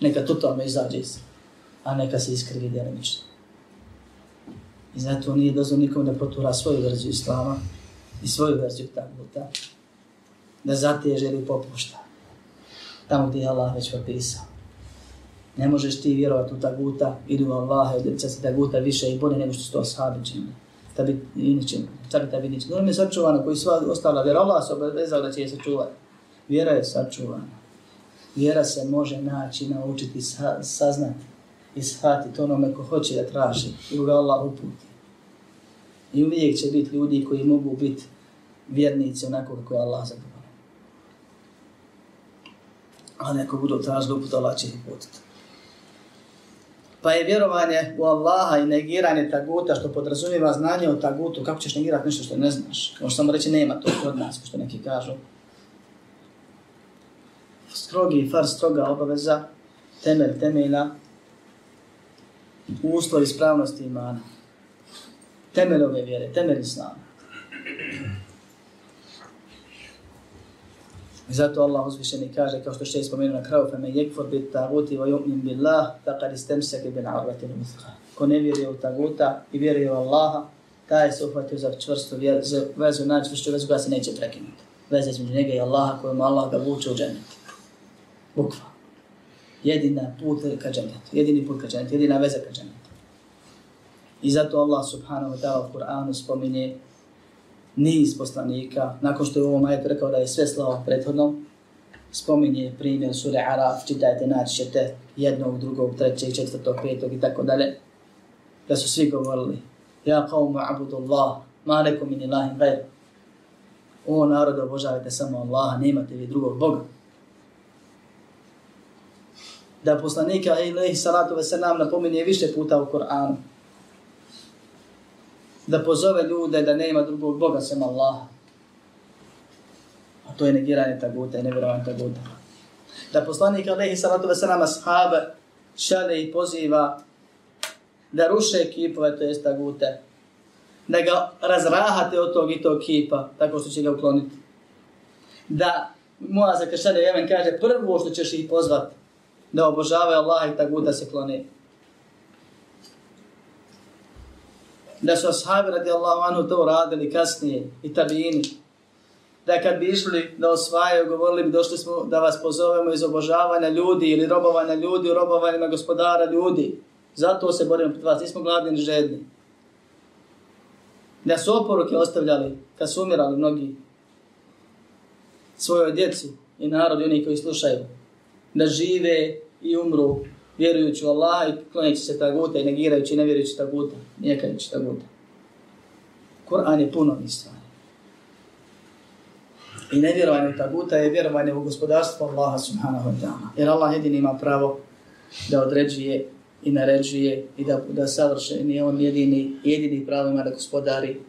Neka to tome izađe iz. A neka se iskrivi djelimično. I zato nije dozvo nikom da protura svoju verziju islama i svoju verziju taguta, da zateže ili popušta. Tamo gdje je Allah već propisao. Ne možeš ti vjerovati u taguta ili u Allaha, ili će se taguta više i bolje nego što su to ashabi činili. Da bi i ničim, čak i da bi ničim. Ono je sačuvano koji sva ostala vjera. Allah se obavezao da će je sačuvati. Vjera je sačuvana. Vjera se može naći, naučiti, saznati i shvatiti onome ko hoće da traži i ga Allah uputi. I uvijek će biti ljudi koji mogu biti vjernici onako kako je Allah zadovoljno. A neko budu tražili uput, Allah će ih uputiti. Pa je vjerovanje u Allaha i negiranje taguta što podrazumijeva znanje o tagutu. Kako ćeš negirati nešto što ne znaš? Kao što samo reći nema to kod nas, što neki kažu. Strogi, far stroga obaveza, temelj temeljna, uslov ispravnosti imana. Temelj ove vjere, temelj islama. I zato Allah uzvišeni kaže, kao što še spomenuo na kraju, fa me yekfur bit taguti wa yu'min billah, faqad se bil al-wuthqa. Ko ne vjeruje u taguta i vjeruje u Allaha, taj se uhvatio za čvrstu vezu, najčvršću vezu koja se neće prekinuti. Veza između njega i Allaha kojom Allah ga vuče u džennet. Bukva. Jedina put ka džennetu, jedini put ka džennetu, jedina veza ka džennetu. I zato Allah subhanahu wa ta'ala u Kur'anu spominje niz poslanika, nakon što je u ovom ajetu rekao da je sve slao prethodno, spominje primjer sure Araf, čitajte, naći ćete jednog, drugog, trećeg, četvrtog, petog i tako dalje, da su svi govorili, ja kao mu abudullah, ma reku min ilahin gajr. O narod, obožavajte samo Allaha, nemate vi drugog Boga. Da poslanika, ilaihi salatu wasalam, napominje više puta u Koranu, da pozove ljude da nema drugog Boga sem Allaha. A to je negiranje taguta i nevjerovanje taguta. Da poslanik Alehi salatu wasalam ashabe šale i poziva da ruše kipove, to jest tagute, da ga razrahate od tog i tog kipa, tako što će ga ukloniti. Da Muaz Kašalja Jemen kaže, prvo što ćeš ih pozvati da obožavaju Allah i taguta se klone. Da su ashabi radijallahu anhu to radili kasnije i tabini. Da kad bi išli da osvajaju, govorili bi došli smo da vas pozovemo iz obožavanja ljudi ili robovanja ljudi robovanjima gospodara ljudi. Zato se borimo pred vas, nismo gladni ni žedni. Da su oporuke ostavljali kad su umirali mnogi svojoj djeci i narodi oni koji slušaju. Da žive i umru vjerujući u Allaha i kloneći se taguta i negirajući i nevjerujući taguta, nijekajući taguta. Kur'an je puno ovih stvari. I nevjerovanje u taguta je vjerovanje u gospodarstvo Allaha subhanahu wa ta'ala. Jer Allah jedini ima pravo da određuje i naređuje i da, da savršen je on jedini, jedini pravo ima da gospodari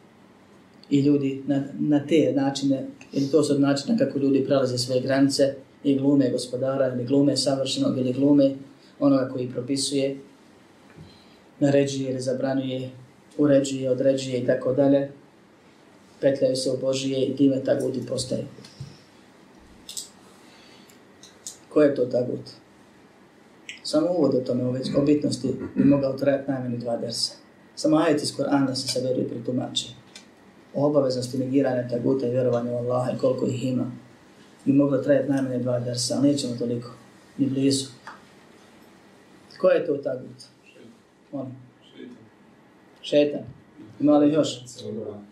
i ljudi na, na te načine, ili to su načina kako ljudi prelaze svoje granice i glume gospodara ili glume savršenog ili glume onoga koji propisuje, naređuje ili zabranuje, uređuje, određuje i tako dalje, petljaju se u Božije i time taguti postaje. Ko je to tagut? Samo uvod o tome, ove bitnosti bi mogao trajati najmanje dva dersa. Samo ajet iz Korana se saberu i pritumači. O obaveznosti negiranja taguta i vjerovanja u Allaha i koliko ih ima bi moglo trajati najmanje dva dersa, ali nećemo toliko, ni blizu. Ko je to tagut? On. Šetan. Ima li još?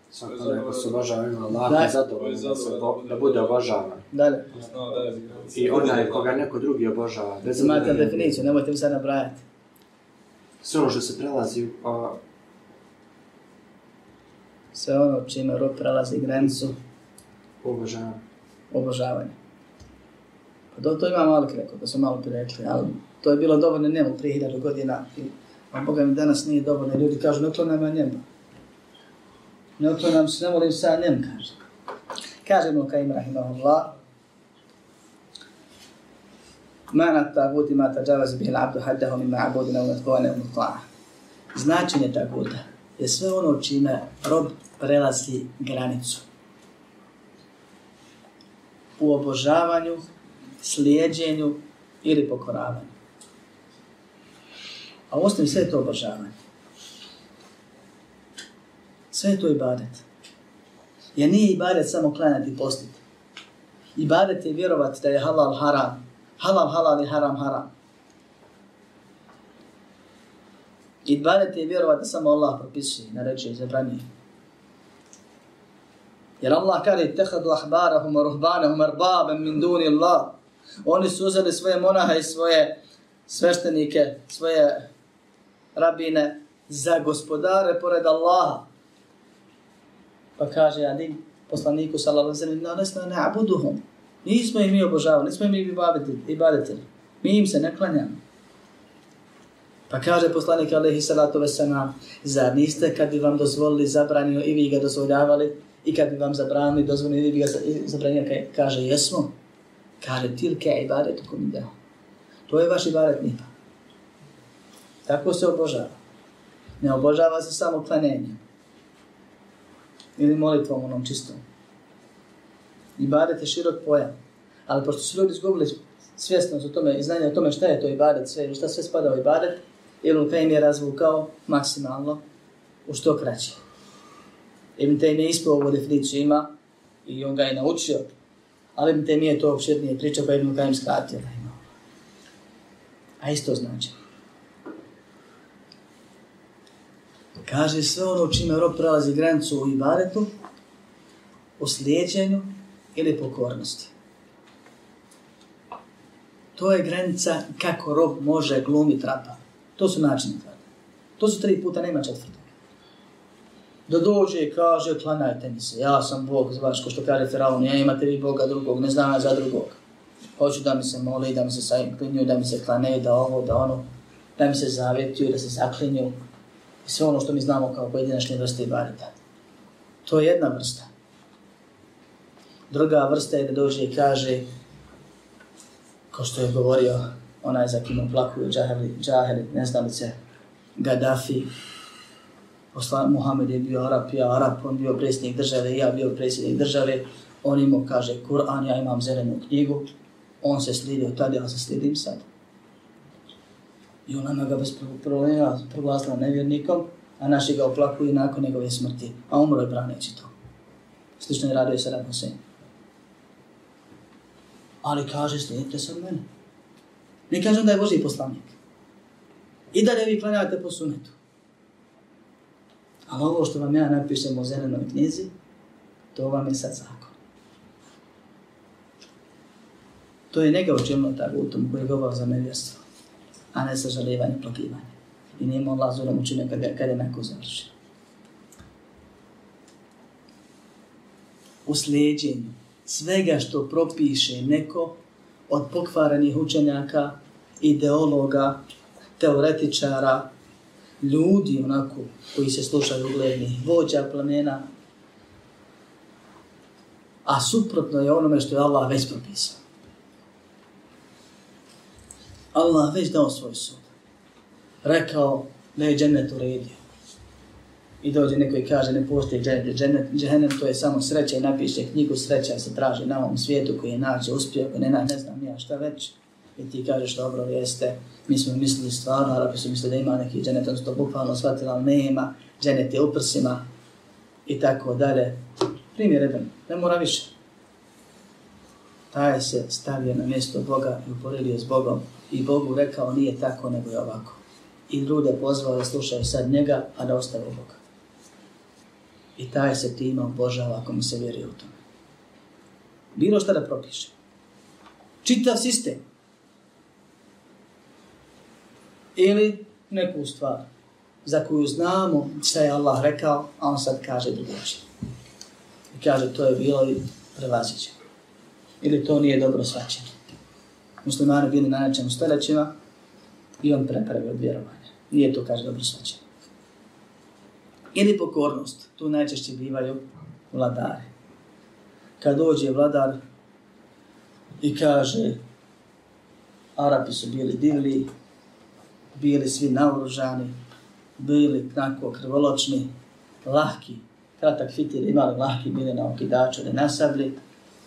Svako neko se obožava ima Allah, zadovoljno da, se bo, da bude obožavan. Dalje. I onaj koga neko drugi obožava. Bez Imate definiciju, nemojte mi sad nabrajati. Sve ono što se prelazi, a... Sve ono čime rok prelazi granicu. Obožavanje. Obožavanje. Pa to, to ima malo rekao, da su malo rekli, ali to je bilo dovoljno njemu prije hiljadu godina. I, a Boga mi danas nije dovoljno. Ljudi kažu, ne oklonam ja njemu. Ne oklonam se, ne volim se ja njemu, kaže. Kaže mu Kaim Rahimahullah, Mana taguti ma tađavaz bih l'abdu haddahu mi abudina u nadgovane u muta'a. Značenje taguta je sve ono čime rob prelazi granicu. U obožavanju, slijedjenju ili pokoravanju. A ostavi sve to obožavanje. Sve je to ibadet. Jer nije ibadet samo klanjati i postiti. Ibadet je vjerovati da je halal haram. Halal halal i haram haram. Ibadet je vjerovati da samo Allah propisuje, naređuje i zabranije. Jer Allah kaže tehadu ahbarahum ruhbanahum arbabem min duni Allah. Oni su uzeli svoje monaha i svoje sveštenike, svoje rabine za gospodare pored Allaha. Pa kaže Ali poslaniku sallallahu alejhi sallam, sellem, nesna ne abuduhum. Nismo ih mi obožavali, nismo ih mi ibadetili. Mi im se ne klanjamo. Pa kaže poslanik alejhi salatu vesana, zar niste kad bi vam dozvolili zabranio i vi ga dozvoljavali i kad bi vam zabranili dozvolili i vi ga zabranili, kaže jesmo. Kaže tilke ibadetu kumida." To je vaš ibadet nipa. Tako se obožava. Ne obožava se samo klanenjem. Ili molitvom onom čistom. Ibadet je širok pojam. Ali pošto su ljudi izgubili svjesnost o tome i znanje o tome šta je to ibadet sve, šta sve spada u ibadet, Ibn Taym je razvukao maksimalno u što kraće. Ibn Taym je ispao ovu definiciju ima i on ga je naučio, ali Ibn Taym je to opšetnije priča pa Ibn Taym skratio da ima. A isto znači. Kaže sve ono čime rob prelazi granicu u ibaretu, u slijedjenju ili pokornosti. To je granica kako rob može glumiti rapa. To su načini tvrde. To su tri puta, nema četvrtog. Da dođe i kaže, klanajte mi se, ja sam Bog, znaš, ko što kaže Feraun, ja imate vi Boga drugog, ne znam za drugog. Hoću da mi se moli, da mi se saklinju, da mi se klane, da ovo, da ono, da mi se zavjetuju, da se saklinju. I sve ono što mi znamo kao pojedinačne vrste ibadeta. To je jedna vrsta. Druga vrsta je da dođe i kaže, kao što je govorio onaj za kim plakuju džaheli, džaheli, neznalice, Gaddafi, posla, Muhammed je bio Arab, ja Arab, on bio predsjednik države, ja bio predsjednik države, on imao, kaže, Kur'an, ja imam zelenu knjigu, on se slidio tada, ja se slidim sad. I ona ga bez problema proglasila nevjernikom, a naši ga oplakuju nakon njegove smrti, a umro je braneći to. Slično je radio se Radno Sen. Ali kaže, slijedite se od mene. Ne kažem da je Boži poslanik. I da vi klanjate po sunetu. Ali ovo što vam ja napišem u zelenoj knjizi, to vam je sad zakon. To je nega učinilo ta gutom koji je govao za nevjerstvo, a ne sažalivanje, plakivanje. I nije Allah zurom učinio kada, kada je neko završio. U sljeđenju svega što propiše neko od pokvarenih učenjaka, ideologa, teoretičara, ljudi onako koji se slušaju uglednih vođa plamena, a suprotno je onome što je Allah već propisao. Allah već dao svoj sud. Rekao da je džennet uredio. I dođe neko i kaže ne postoji džennet, džennet, džennet to je samo sreća i napiše knjigu sreća se traži na ovom svijetu koji je nađe uspio, koji ne, ne znam ja šta već. I ti kažeš dobro jeste, mi smo mislili stvarno, Arapi su mislili da ima neki džennet, on su to bukvalno shvatili, ali nema, džennet je u prsima i tako dalje. Primjer jedan, ne mora više. Taj se stavio na mjesto Boga i uporedio s Bogom i Bogu rekao nije tako nego je ovako. I ljude pozvao da slušaju sad njega, a da ostave Boga. I taj se tima obožava ako mu se vjeruje u tome. Bilo šta da propiše. Čitav sistem. Ili neku stvar za koju znamo šta je Allah rekao, a on sad kaže drugačije. I kaže to je bilo i prevaziđeno. Ili to nije dobro svačeno. Muslimani bili na nečemu stoljećima i on prepravio od vjerovanja. Nije to, kaže, dobro svačeno ili pokornost. Tu najčešće bivaju vladari. Kad dođe vladar i kaže Arapi su bili divli, bili svi naoružani, bili tako krvoločni, lahki, kratak fitir imali lahki, bili na okidaču ili na sabli,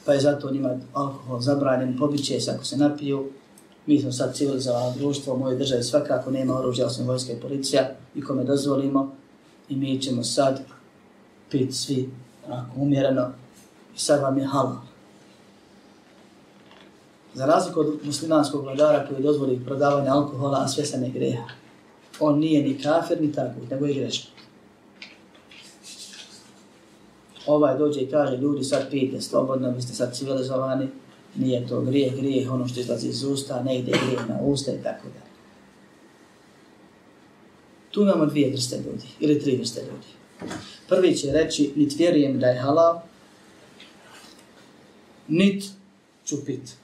pa je zato njima alkohol zabranjen, pobiće se ako se napiju. Mi smo sad civilizovano društvo, u mojoj državi svakako nema oružja, osim vojska i policija, i kome dozvolimo, i mi ćemo sad pit svi onako umjereno i sad vam je halal. Za razliku od muslimanskog vladara koji dozvoli prodavanje alkohola, a sve se ne greha. On nije ni kafir, ni tako, nego je grešnik. Ovaj dođe i kaže, ljudi sad pijete slobodno, vi ste sad civilizovani, nije to grijeh, grijeh, ono što izlazi iz usta, ne ide grijeh na usta i tako da. Tu imamo dvije vrste ljudi, ili tri vrste ljudi. Prvi će reći, nit vjerujem da je halal, nit ću pit.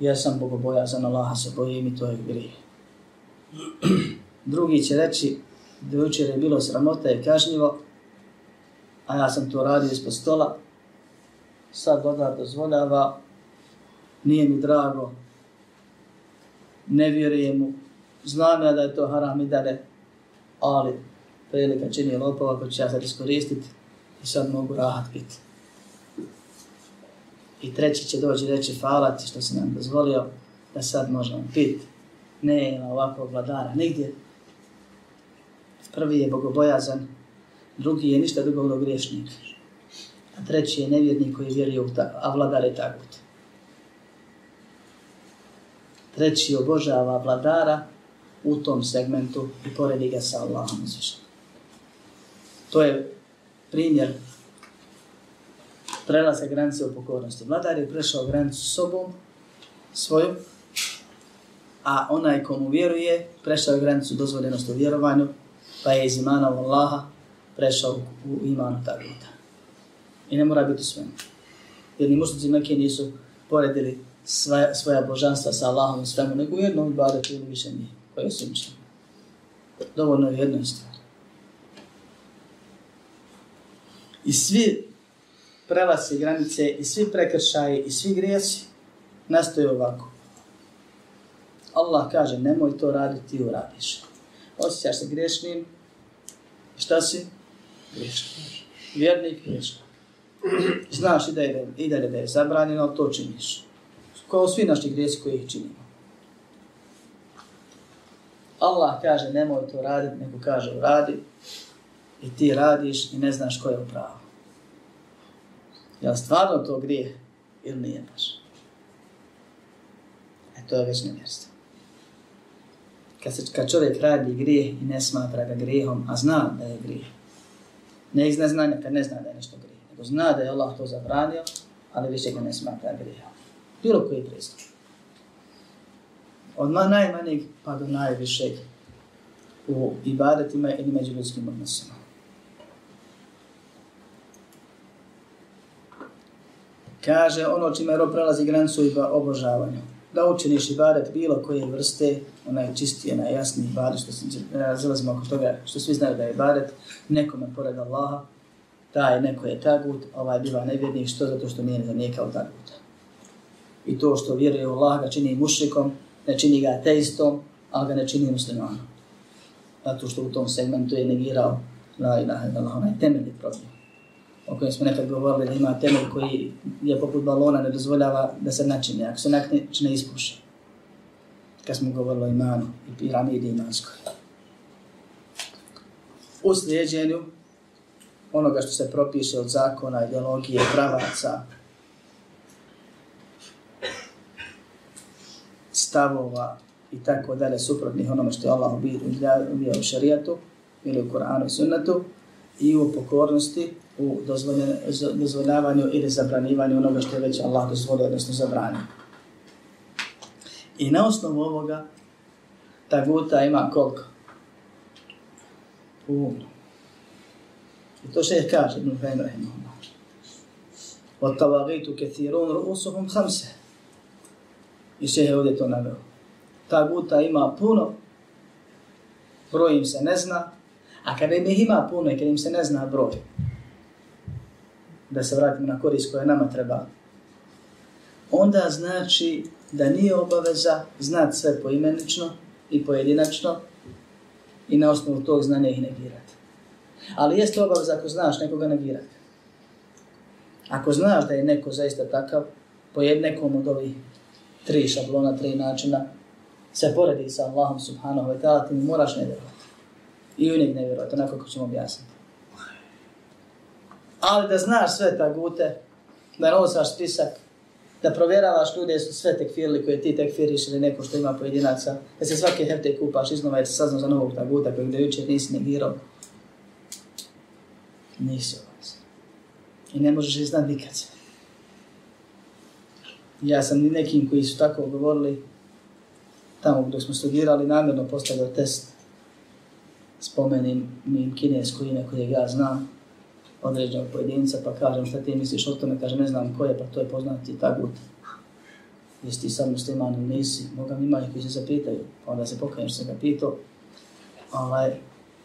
Ja sam bogobojazan, Allaha se bojim i to je grijeh. Drugi će reći, da jučer je bilo sramota i kažnjivo, a ja sam to radio ispod stola, sad voda dozvoljava, nije mi drago, ne vjerujem mu, znam ja da je to haram i dane, ali prilika čini lopova ko će ja sad iskoristiti i sad mogu rahat biti. I treći će doći reći hvala ti što si nam dozvolio da sad možemo piti. Ne ima ovakvog vladara nigdje. Prvi je bogobojazan, drugi je ništa drugo od griješnik. A treći je nevjernik koji vjeruje u ta, a vladar je tagut. Treći obožava vladara u tom segmentu i poredi ga sa Allahom uzvišenom. To je primjer prelaze granice u pokornosti. Vladar je prešao granicu sobom, svojom, a onaj komu vjeruje, prešao je granicu dozvoljenosti u vjerovanju, pa je iz imana u Allaha prešao u iman taguta. I ne mora biti svojim. Jer ni mušnici neke nisu poredili svoja, svoja božanstva sa Allahom i svemu, nego u jednom ibadetu ili više nije, koje su mišljeni. Dovoljno je jednoj stvari. I svi prelasi granice i svi prekršaji i svi grijesi nastoje ovako. Allah kaže nemoj to raditi ti uradiš. Osjećaš se grešnim. Šta si? Grešnik. Vjernik grešnik. Znaš i da je, i da je, da je zabranjeno, to činiš. Kao svi naši grijesi koji ih činimo. Allah kaže nemoj to raditi, nego kaže uradi. I ti radiš i ne znaš ko je u pravu. Je stvarno to grije ili nije baš? E to je već nevjerstvo. Kad, se, kad čovjek radi grije i ne smatra ga grijehom, a zna da je grijeh, Ne iz neznanja kad ne zna da je nešto grije. Nego zna da je Allah to zabranio, ali više ga ne smatra grijehom. Bilo koji pristup. Od najmanjeg pa do najvišeg u ibadetima ili među ljudskim odnosima. kaže ono čime rob prelazi granicu i obožavanju. Da učiniš ibadet bilo koje vrste, onaj čistije, najjasniji ibadet, što se ne razilazimo e, oko toga, što svi znaju da je ibadet, nekome pored Allaha, taj neko je tagut, ovaj biva nevjernik, što zato što nije zanijekao taguta. I to što vjeruje u Allah ga čini mušrikom, ne čini ga ateistom, ali ga ne čini muslimanom. Zato što u tom segmentu je negirao la ilaha illallah, onaj temeljni problem o kojem smo nekad govorili da ima temelj koji je poput balona, ne dozvoljava da se načine, ako se načine ispuše. Kad smo govorili o imanu i piramidi imanskoj. U slijedjenju onoga što se propiše od zakona, ideologije, pravaca, stavova i tako dalje, suprotnih onome što je Allah ubio u šarijatu ili u Koranu i sunnetu i u pokornosti u dozvoljavanju ili zabranivanju onoga što je već Allah dozvolio, odnosno zabranio. I na osnovu ovoga ta guta ima koliko? Puno. I to što je kaže Ibn Fejn Rahimahullah. Od tavagitu kethirun ru'usuhum hamse. I še je ovdje to naveo. Ta guta ima puno, broj im se ne zna, a kada im ima puno i kada im se ne zna broj, da se vratimo na korist koja nama treba, onda znači da nije obaveza znati sve poimenično i pojedinačno i na osnovu tog znanja ih negirati. Ali jeste obaveza ako znaš nekoga negirati. Ako znaš da je neko zaista takav, po nekom od ovih tri šablona, tri načina, se poredi sa Allahom subhanahu wa ta'ala, ti moraš ne vjerovati. I u njeg ne vjerovati, onako kako ćemo objasniti. Ali da znaš sve tagute, da nosaš spisak, da provjeravaš ljude su sve tekfirili koje ti tekfiriš ili neko što ima pojedinaca, da se svake hefte kupaš iznova jer se saznam za novog taguta kojeg da jučer nisi negirao. Nisi ovaj. I ne možeš iznad nikad sve. Ja sam ni nekim koji su tako govorili, tamo dok smo studirali, namjerno postavio test. Spomenim mi kinesko ime kojeg ja znam, određenog pojedinca, pa kažem šta ti misliš o tome, kaže ne znam ko je, pa to je poznati tagut. Jesi ti sad musliman ili nisi, Boga mi ima koji se zapitaju, pa onda se pokajem što sam ga pitao. Ovaj,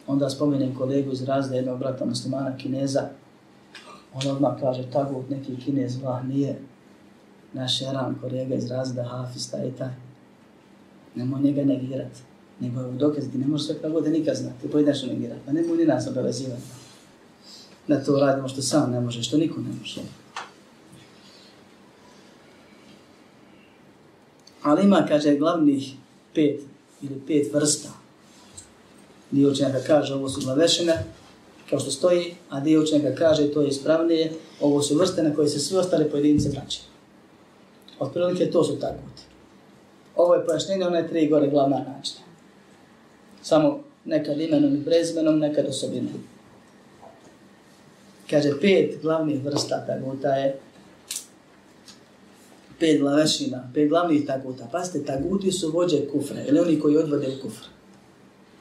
onda spomenem kolegu iz razda jednog brata muslimana kineza, on odmah kaže tagut neki kinez, vah nije, naš Eran, kolega iz razda, Hafiz, taj i taj. Nemoj njega negirati. Nego je u dokaz, ti ne možeš sve kako da nikad znati, ti pojedeš negirati. Pa nemoj ni nas obavezivati. Da to radimo što sam ne može, što niko ne može. Ali ima, kaže, glavnih pet ili pet vrsta. Dio učenjaka kaže, ovo su glavešine, kao što stoji, a dio učenjaka kaže, to je ispravnije, ovo su vrste na koje se svi ostali pojedinice vraćaju. Otprilike to su tako. Ovo je pojašnjenje one tri gore glavna načina. Samo nekad imenom i prezmenom, nekad osobinom. Kaže, pet glavnih vrsta taguta je pet glavešina, pet glavnih taguta. Pazite, taguti su vođe kufra, ili oni koji odvode u kufr.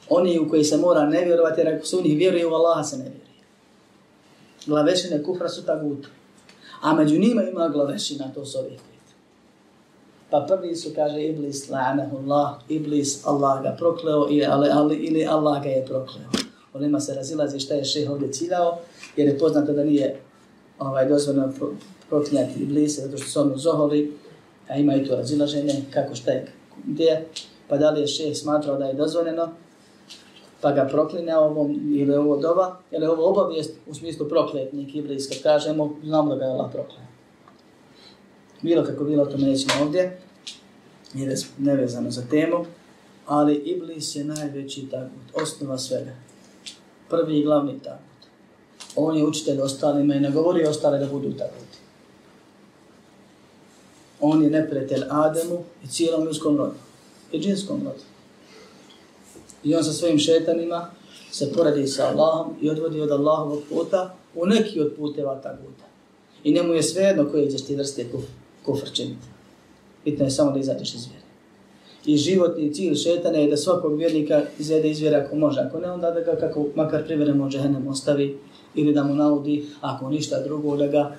Oni u koji se mora ne vjerovati, jer ako se u njih vjeruje, u Allaha se ne vjeruje. Glavešine kufra su taguta. A među njima ima glavešina, to su ovih Pa prvi su, kaže, Iblis, la'anahullah, Iblis, Allah ga prokleo, ili, ali, ali, ili Allah ga je prokleo. Onima se razilazi šta je šeh ovdje ciljao, jer je poznato da nije ovaj, dozvoljeno pro, proklinjati iblise, zato što su ono zoholi, a ima i to razilaženje, kako šta je, gdje, pa da li je šeh smatrao da je dozvoljeno, pa ga proklinja ovom, ili ovo doba, ili ovo obavijest u smislu prokletnik Iblis, kad kažemo, znamo da ga je Allah proklinja. Bilo kako bilo, to nećemo ovdje, jer je nevezano za temu, ali Iblis je najveći tagut, osnova svega. Prvi i glavni tagut. On je učitelj ostalima i ne govori ostale da budu taguti. On je neprijatelj Ademu i cijelom ljudskom rodu. I džinskom rodu. I on sa svojim šetanima se poradi sa Allahom i odvodi od Allahovog puta u neki od puteva taguta. I njemu je svejedno koje ćeš ti vrste kuf, kufr činiti. Bitno je samo da izađeš iz vjere. I životni cilj šetana je da svakog vjernika izvede iz vjere ako može. Ako ne, onda da ga kako makar privremo džehennem ostavi ili da mu naudi, ako ništa drugo, da ga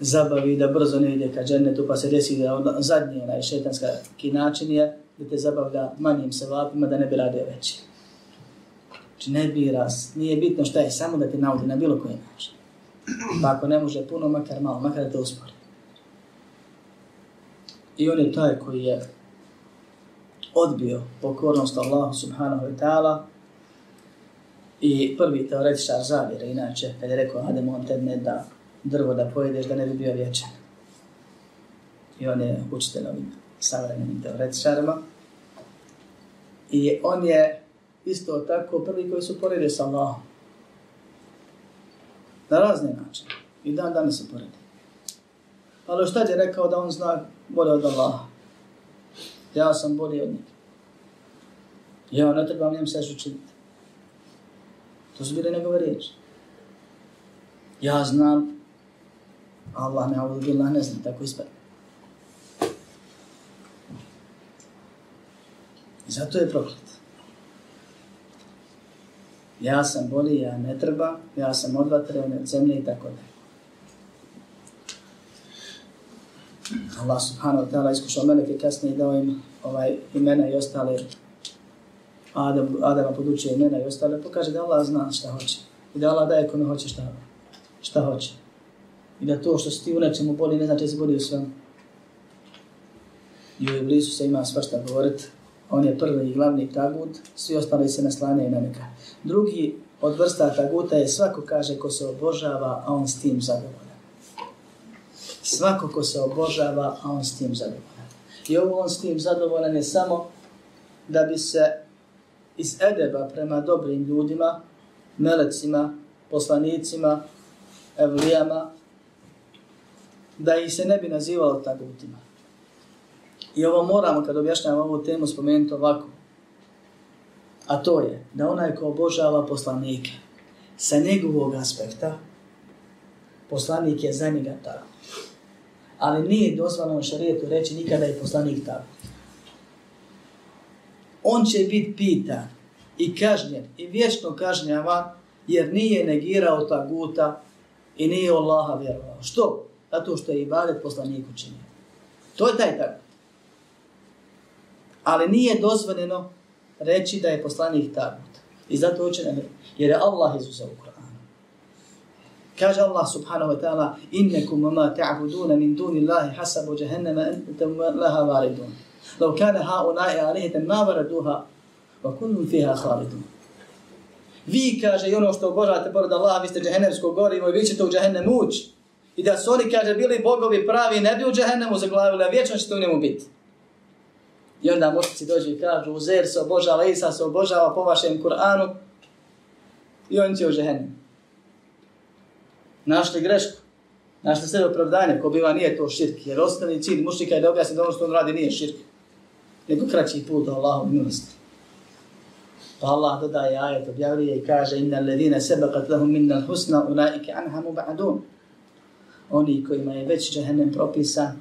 zabavi da brzo ne ide ka džennetu, pa se desi da on, zadnji onaj šetanska način je da te zabavlja manjim sevapima, da ne bi radio veći. Znači ne bi raz, nije bitno šta je, samo da te naudi na bilo koji način. Pa ako ne može puno, makar malo, makar da te uspori. I on je taj koji je odbio pokornost Allahu subhanahu wa ta'ala i prvi teoretičar zavjere, inače, kad je rekao Adem, on te ne da drvo da pojedeš da ne bi bio vječan. I on je učitelj ovim savremenim teoretičarima. I on je isto tako prvi koji su poredio sa Allahom. Na razne načine. I dan danas se poredi. Ali šta je rekao da on zna bolje od Allaha? Ja sam bolji od njega. Ja ne trebam njem se učiniti. To su bile njegove riječi. Ja znam, Allah ne avudu billah ne znam, tako ispred. I zato je proklet. Ja sam bolji, ja ne treba, ja sam od vatre, od zemlje i tako dalje. Allah subhanahu wa ta'ala iskušao meleke kasnije i dao im ovaj, imena i ostale Adam, Adama podučuje imena i ostale, pokaže da Allah zna šta hoće. I da Allah daje kome hoće šta, šta hoće. I da to što si ti u nečemu boli, ne znači da si boli u svemu. I u Iblisu se ima svašta govorit. On je prvi i glavni tagut, svi ostali se naslane i na neka. Drugi od vrsta taguta je svako kaže ko se obožava, a on s tim zadovoljan svako ko se obožava, a on s tim zadovoljan. I ovo on s tim zadovoljan je samo da bi se iz edeba prema dobrim ljudima, melecima, poslanicima, evlijama, da ih se ne bi nazivalo tagutima. I ovo moramo, kad objašnjamo ovu temu, spomenuti ovako. A to je da onaj ko obožava poslanike, sa njegovog aspekta, poslanik je za njega tako. Ali nije dozvoljeno šarijetu reći nikada je poslanik tako. On će biti pitan i kažnjen i vječno kažnjavan jer nije negirao taguta i nije Allaha vjerovao. Što? Zato što je ibadet poslaniku činio. To je taj tagut. Ali nije dozvoljeno reći da je poslanik tagut. I zato hoće nam jer je Allah izuzeo u Kur'anu. Kaže Allah subhanahu wa ta'ala innekum ma ta'buduna min duni Allahi hasabu jahannama antum laha varidun. لو kana هؤلاء آلهة ما وردوها wa فيها fiha. Vi kaže i ono što obožavate pored Allaha, vi ste džehennemsko gorivo i vi ćete u džehennem ući. I da su oni, kaže, bili bogovi pravi, ne bi u džehennemu zaglavili, a vječno ćete u njemu biti. I onda mušnici dođu i kažu, Uzer se obožava, Isa se obožava po vašem Kur'anu i on će u džehennem. Našli grešku. Našli sve opravdanje, ko biva nije to širk. Jer osnovni cilj mušnika je da objasni da ono što on radi nije širk. Nego kraći put do Allahom milosti. Pa Allah dodaje ajet, objavljuje i kaže Inna alledine sebekat lahum minna husna ulaike anha ba'dun. Oni kojima je već džehennem propisan,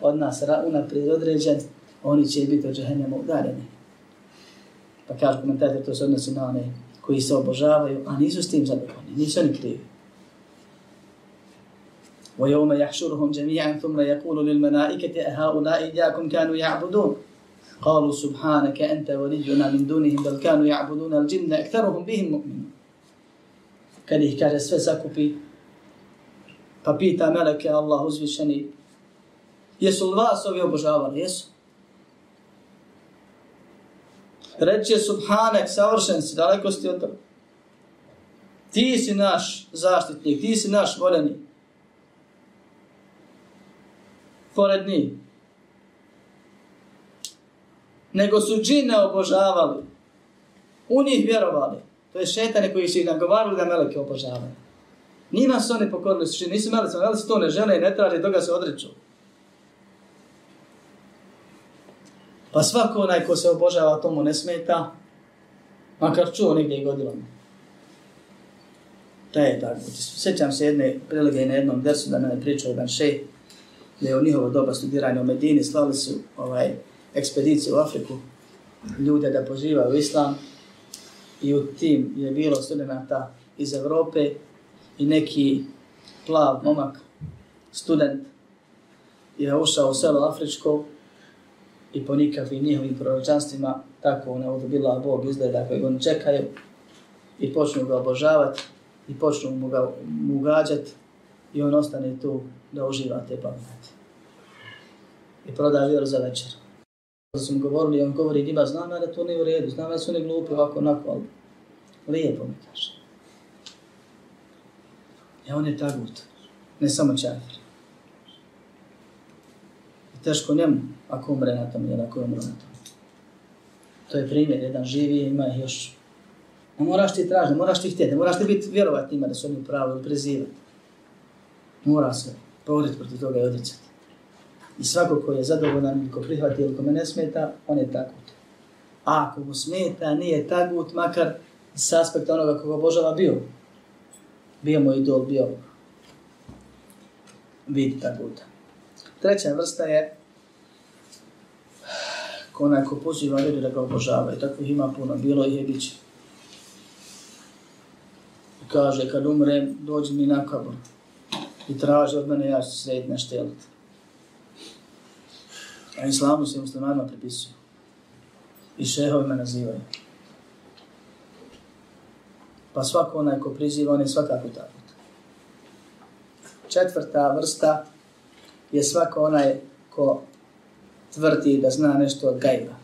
od nas unaprijed određen, oni će biti od džehennema udaljeni. Pa kaže komentator, to se odnosi na one koji se obožavaju, a nisu s tim zadovoljni, nisu oni krivi. ويوم يحشرهم جميعا ثم يقول للملائكة أهؤلاء إياكم كانوا يعبدون قالوا سبحانك أنت ولينا من دونهم بل كانوا يعبدون الجن أكثرهم بهم مؤمنون كان يحكي سفسكوبي فبيتا ملك الله عزوجل Jesu li vas ovi obožavali? Jesu. Reče Subhanek, savršen si, daleko si ti od toga. Ti si naš zaštitnik. Pored njih. Nego su džine obožavali. U njih vjerovali. To je šetane koji su ih nagovarali da meleke obožavaju. Njima su oni pokorili su, nisu meleci, meleci to ne žele i ne traže, toga se odreću. Pa svako onaj ko se obožava tomu ne smeta, makar čuo negdje i godilo mi. To je tako. Sjećam se jedne prilike na jednom dersu da me pričao jedan šej, da je u njihovo doba studiranja u Medini, slali su ovaj, ekspediciju u Afriku, ljude da pozivaju islam i u tim je bilo studenta iz Evrope i neki plav momak, student, je ušao u selo Afričko i po nikakvim njihovim proročanstvima, tako ona odobila Bog izgleda koji oni čekaju i počnu ga obožavati i počnu mu ga ugađati i on ostane tu da uživa te pameti. I proda vjeru za večer. Kada su mu govorili, on govori, njima znam ja da to nije u redu, znam da su oni glupi ovako, onako, ali lijepo mi kaže. E on je tagut, ne samo čafir teško njemu ako umre na tom jer ako umre na tom. To je primjer, jedan živi ima ih još. Ne moraš ti tražiti, moraš ti htjeti, ne moraš ti biti vjerovati njima da su oni pravi ili prezivati. Mora se povriti protiv toga i odricati. I svako ko je zadovoljan, ko prihvati ili ko me ne smeta, on je tagut. A ako mu smeta, nije tagut, makar s aspekta onoga koga obožava bio. Bio mu idol, bio vid taguta. Treća vrsta je ko onaj ko poziva ljudi da ga obožava i takvih ima puno, bilo ih je biće. Kaže, kad umrem, dođi mi na kabor i traži od mene, ja ću srediti na štelit. A islamu se muslimanima pripisuju. I šehovi me nazivaju. Pa svako onaj ko priziva, on je svakako tako. Četvrta vrsta je svako onaj ko tvrdi da zna nešto od gajba.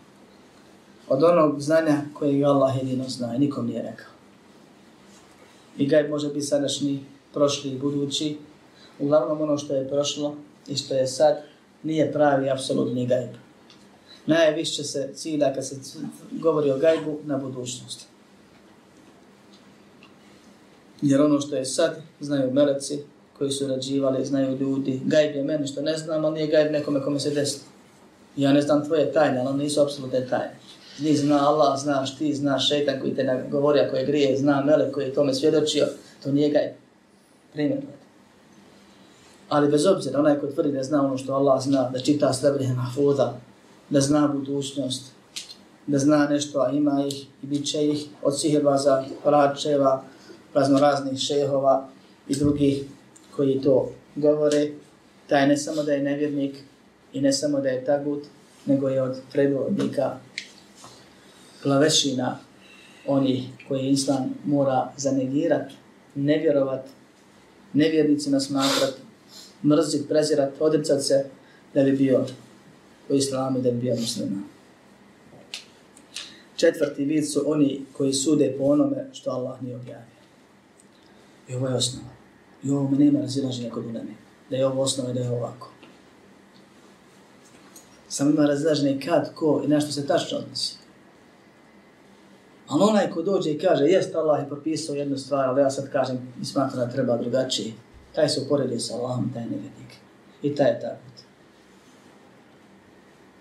Od onog znanja koje Allah jedino zna i nikom nije rekao. I gajb može biti sadašnji, prošli i budući. Uglavnom ono što je prošlo i što je sad nije pravi apsolutni gajb. Najviše se cilja kad se govori o gajbu na budućnost. Jer ono što je sad, znaju meleci koji su rađivali, znaju ljudi. Gajb je meni što ne znam, ali nije gajb nekome kome se desilo. Ja ne znam tvoje tajne, ali nisu apsolutne tajne. Ni zna Allah, znaš ti, znaš šeitan koji te govori ako je grije, zna melek koji je tome svjedočio, to nije gajb. Primjerno. Ali bez obzira, onaj ko tvrdi da zna ono što Allah zna, da čita srebrije mahfuda, da zna budućnost, da zna nešto, a ima ih i bit će ih od sihirbaza, pračeva, raznoraznih šehova i drugih koji to govore, taj ne samo da je nevjernik i ne samo da je tagut, nego je od predvodnika glavešina oni koji islam mora zanegirat, nevjerovat, nevjernicima smatrati, mrzit, prezirat, odricat se da bi bio u islamu, da bi bio muslima. Četvrti vid su oni koji sude po onome što Allah nije objavio. I ovo je osnova. I ovo me nema razilaženja kod uleme. Da je ovo osnova i da je ovako. Samo ima razilaženje kad, ko i na što se tačno odnosi. Ali onaj ko dođe i kaže, jest Allah je propisao jednu stvar, ali ja sad kažem i smatram da treba drugačije. Taj se uporedio sa Allahom, taj nevjednik. I taj je tako.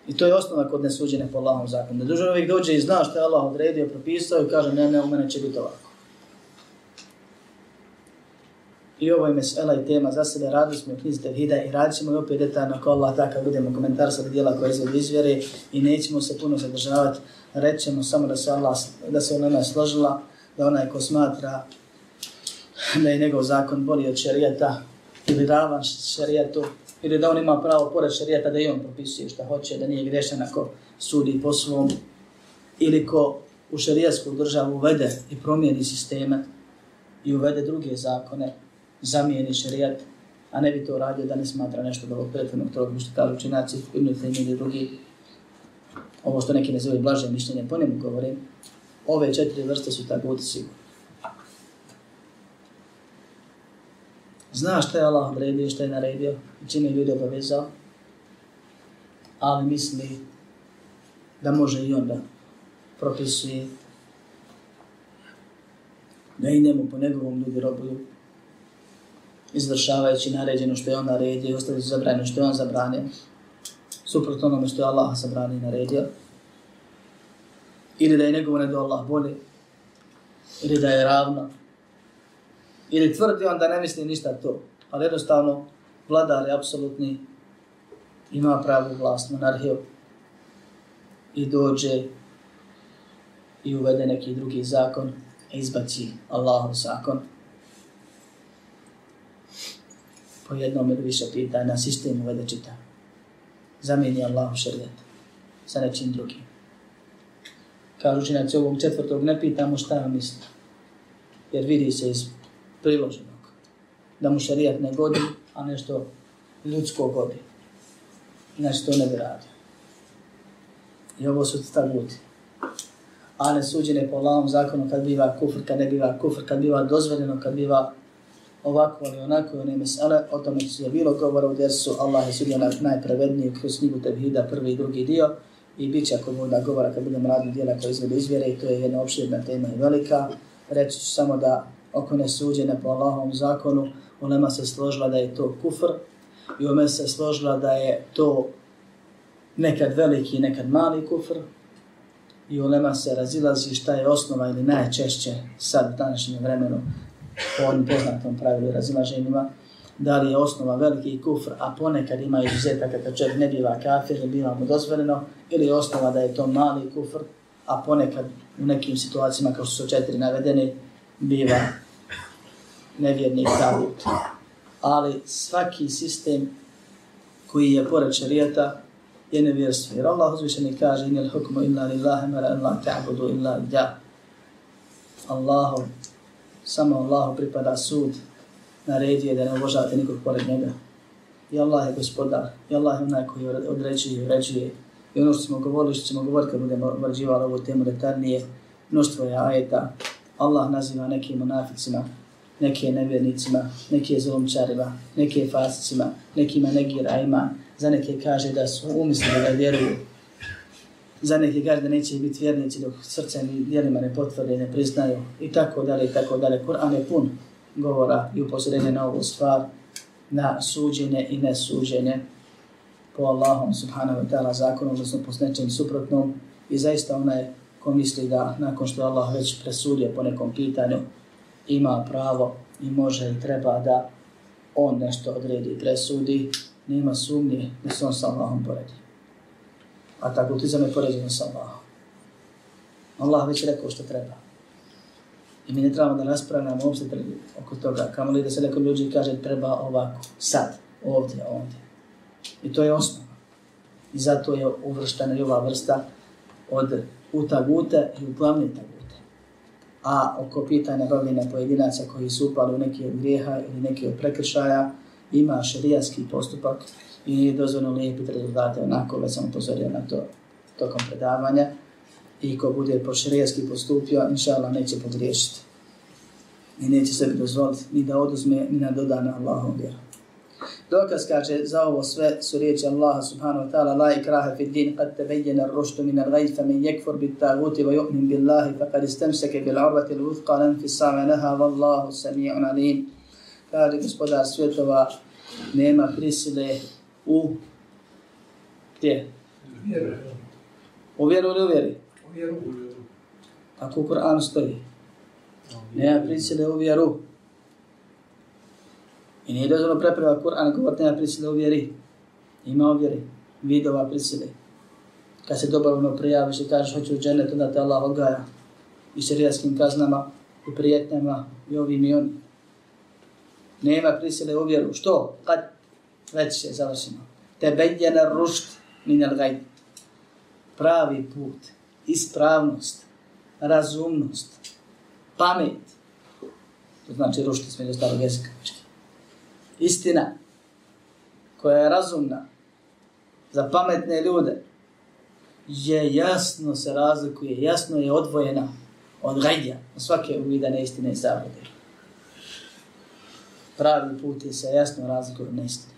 I to je osnova kod nesuđene po Allahom zakonu. Da dužan uvijek dođe i zna što je Allah odredio, propisao i kaže, ne, ne, u mene će biti ovako. I ovo je mesela i tema za sebe, radili smo u knjizi Tevhida i radit ćemo i opet detaljno ako Allah tako budemo komentar sa dijela koje izvedi izvjere i nećemo se puno zadržavati. Rećemo samo da se Allah, da se ona složila, da onaj ko smatra da je njegov zakon bolji od šarijeta ili ravan šarijetu, ili da on ima pravo pored šarijeta da i on propisuje šta hoće, da nije grešan ako sudi po svom, ili ko u šarijetsku državu uvede i promijeni sisteme i uvede druge zakone, zamijeni šarijat, a ne bi to radio da ne smatra nešto da ovog prethodnog toga što kažu činaci, ibn Taymi ili drugi, ovo što neki nazivaju blaže mišljenje, po njemu govorim, ove četiri vrste su tako budu Zna šta je Allah odredio, šta je naredio, čime je ljudi obavezao, ali misli da može i onda propisuje da i njemu po njegovom ljudi robuju, izvršavajući naređeno što je on naredio i ostaviti zabranjeno što je on zabranio, suprotno onome što je Allah zabranio i naredio, ili da je njegovo nedo Allah bolje, ili da je ravno, ili tvrdi on da ne misli ništa to, ali jednostavno vladar je apsolutni, ima pravu vlast, monarhiju, i dođe i uvede neki drugi zakon, i izbaci Allahov zakon. Po jednom ili više pita, na sistem uvede čita. Zamijeni Allahov šarijet sa nečim drugim. Kažu činjaci ovog četvrtog, ne pitamo šta vam misli. Jer vidi se iz priloženog. Da mu šarijat ne godi, a nešto ljudsko godi. Inače to ne bi radio. I ovo su ta ljudi. A ne suđene po Allahom zakonu kad biva kufr, kad ne biva kufr, kad biva dozvoljeno, kad biva ovako ili onako, ne mesele, o tome su je bilo govora u dersu, Allah je sudio najpravedniji kroz knjigu Tevhida, prvi i drugi dio, i bit će ako da govora kad budem radni dijela koje izvede izvjere, i to je jedna opširna tema i velika. Reći ću samo da oko nesuđene po Allahom zakonu, Ulema se složila da je to kufr i Ulema se složila da je to nekad veliki, nekad mali kufr i Ulema se razilazi šta je osnova ili najčešće sad u današnjem vremenu po onim poznatom pravilu razilaženjima, da li je osnova veliki kufr, a ponekad ima izuzetak kada čovjek ne biva kafir, ne biva mu dozvoljeno, ili je osnova da je to mali kufr, a ponekad u nekim situacijama kao što su četiri navedeni, biva nevjernik Davut. Ali svaki sistem koji je pored šarijeta je nevjerstvo. Jer Allah uzvišeni kaže inel hukmu illa lillahi mara la ta'budu illa ja. Allahu, samo Allahu pripada sud, naredio da ne obožavate nikog pored njega. I Allah je gospodar. I Allah je onaj koji određuje i uređuje. I ono što smo govorili, što ćemo govoriti kad budemo obrađivali ovu temu detaljnije, mnoštvo je ajeta. Allah naziva neke monaficima neke nevjernicima, neke zlomčarima, neke fasicima, nekima negira ima, za neke kaže da su umislili da vjeruju, za neke kaže da neće biti vjernici dok srce ni djelima ne potvrde, ne priznaju. I tako dalje i tako dalje. Kur'an je pun govora i upozorenje na ovu stvar, na suđenje i nesuđenje po Allahom subhanahu wa ta'ala zakonom, odnosno po nečem suprotnom. I zaista onaj ko misli da nakon što Allah već presudio po nekom pitanju ima pravo i može i treba da on nešto odredi i presudi, nema sumnje da se on sa Allahom poredi. A tako ti za me poređeno sa Allahom. Allah već rekao što treba. I mi ne trebamo da raspravljamo uopšte oko toga. Kamo li da se neko ljudi kaže treba ovako, sad, ovdje, ovdje. I to je osnova. I zato je uvrštena i ova vrsta od u tagute i u glavne tagute. A oko pitanja bavljena pojedinaca koji su upali u neki od grijeha ili neki od prekršaja, ima šerijaski postupak i nije dozvoljno lijepiti rezultate onako, već sam upozorio na to tokom predavanja. I ko bude po šerijaski postupio, inša Allah neće pogriješiti. I neće sebi dozvoliti ni da oduzme, ni da doda na Allahom vjeru. Dokaz kaže za ovo sve su riječi Allah subhanahu wa ta'ala la ikraha fi din qad tabayyana ar-rushd min al-ghayy fa man yakfur bit taghut wa yu'min billahi faqad istamsaka bil 'urwati al-wuthqa lam fisama laha wallahu sami'un alim. Kaže gospodar svjetova nema prisile u gdje? U vjeru ili u vjeri? U vjeru. Tako u Kur'anu stoji. Nema prisile u vjeru. I nije dozvoljno preprava Kur'an govor na prisile u vjeri. Ima u vjeri. Vidova prisile. Kad se dobavno prijaviš i kažeš hoću u džennet, onda te Allah odgaja. I šarijatskim kaznama, i prijetnjama, i ovim i onim. Nema prisile u vjeru. Što? Kad? Već je završeno. Te bedjena rušt minel gajd. Pravi put, ispravnost, razumnost, pamet. To znači rušt iz među starog jezika istina koja je razumna za pametne ljude je jasno se razlikuje, jasno je odvojena od gajdja, od svake uvidane istine i zavode. Pravi put je se jasno razlikuje od neistine.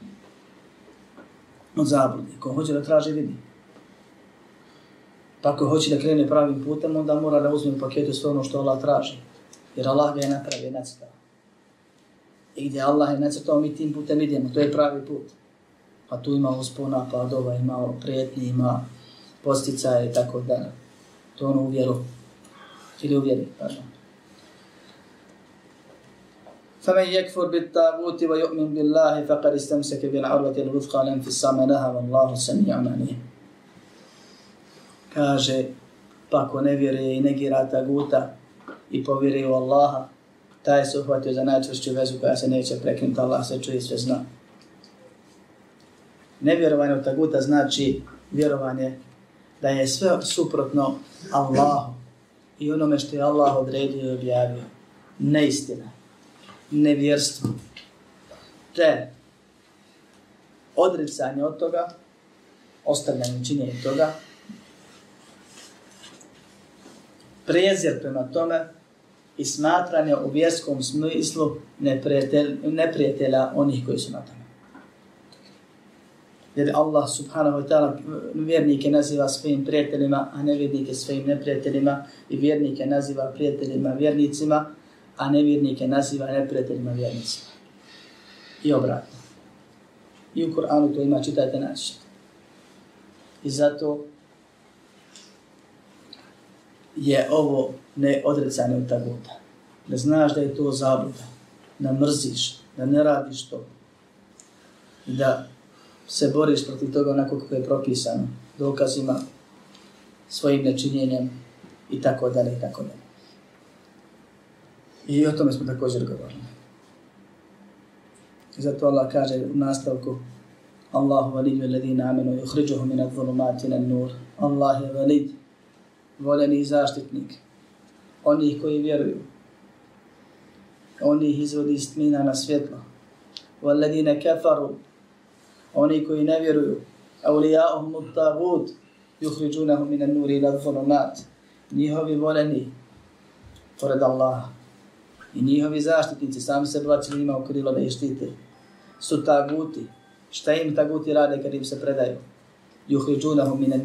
Od zablude. Ko hoće da traži, vidi. Pa ako hoće da krene pravim putem, onda mora da uzme u paketu sve ono što Allah traži. Jer Allah ga je napravio, nacitao. I gdje Allah je nacrtao, mi tim putem idemo, to je pravi put. A tu ima uspona, padova, ima prijetnji, ima posticaje i tako da. To ono uvjeru. Ili uvjeri, pardon. فمن يكفر بالطاغوت ويؤمن بالله فقد استمسك بالعروة الوثقى لا انفصام لها والله سميع عليم. Kaže, pa ko ne vjeruje i negira taguta i povjeruje u Allaha, taj se uhvatio za najčvršću vezu koja se neće prekinuti, Allah sve čuje i sve zna. Nevjerovanje u taguta znači vjerovanje da je sve suprotno Allahu i onome što je Allah odredio i objavio. Neistina, nevjerstvo, te odricanje od toga, ostavljanje činjenja toga, prezir prema tome, i smatranje u vjerskom smislu neprijatelj, neprijatelja onih koji su na tome. Jer Allah subhanahu wa ta'ala vjernike naziva svojim prijateljima, a nevjernike svojim neprijateljima i vjernike naziva prijateljima vjernicima, a nevjernike naziva neprijateljima vjernicima. I obratno. I u Kur'anu to ima, čitajte naći. I zato je ovo neodrecanje od taguta. Da znaš da je to zabluda, da mrziš, da ne radiš to, da se boriš protiv toga onako kako je propisano, dokazima, svojim nečinjenjem i tako dalje i tako dalje. I o tome smo također govorili. Zato Allah kaže u nastavku Allahu validju ladina amenu i uhriđuhu minat volumati nur. Allah je valid, voljeni zaštitnik, onih koji vjeruju. Oni ih izvodi iz tmina na svjetlo. Valadine kafaru, oni koji ne vjeruju. Aulijahum ut tagut, minan nuri ila dhulumat. Njihovi voljeni, pored Allaha. I njihovi zaštitnici, sami se braći njima u krilo da ih štite. Su taguti. Šta im taguti rade kad im se predaju? Yuhriđunahum minan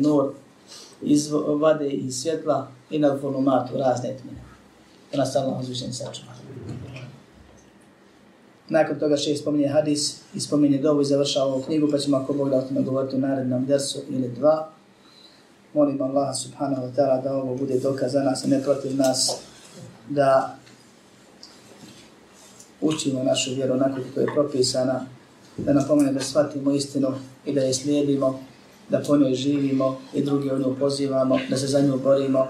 izvade iz svjetla i na volumatu razne tmine. Da nas Allah uzvišen sačuva. Nakon toga še spominje hadis i spominje dovu i završava ovu knjigu, pa ćemo ako Bog da o tome govoriti u narednom dersu ili dva. Molim Allaha subhanahu wa ta'ala da ovo bude dokaz za nas i ne protiv nas, da učimo našu vjeru onako kako je propisana, da nam pomene da shvatimo istinu i da je slijedimo, da po njoj živimo i drugi o nju pozivamo, da se za nju borimo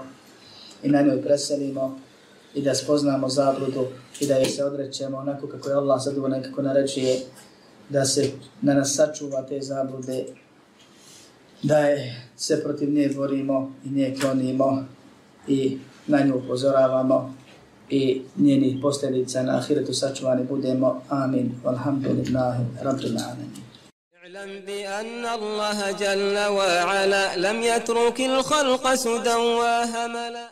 i na njoj preselimo i da spoznamo zabludu i da je se odrećemo onako kako je Allah zadovoljno nekako naređuje da se na nas sačuva te zablude, da je se protiv nje borimo i nje klonimo i na nju upozoravamo i njenih posljedica na ahiretu sačuvani budemo. Amin. Walhamdulillahi rabbil alamin. اعلم بأن الله جل وعلا لم يترك الخلق سدى وهملا.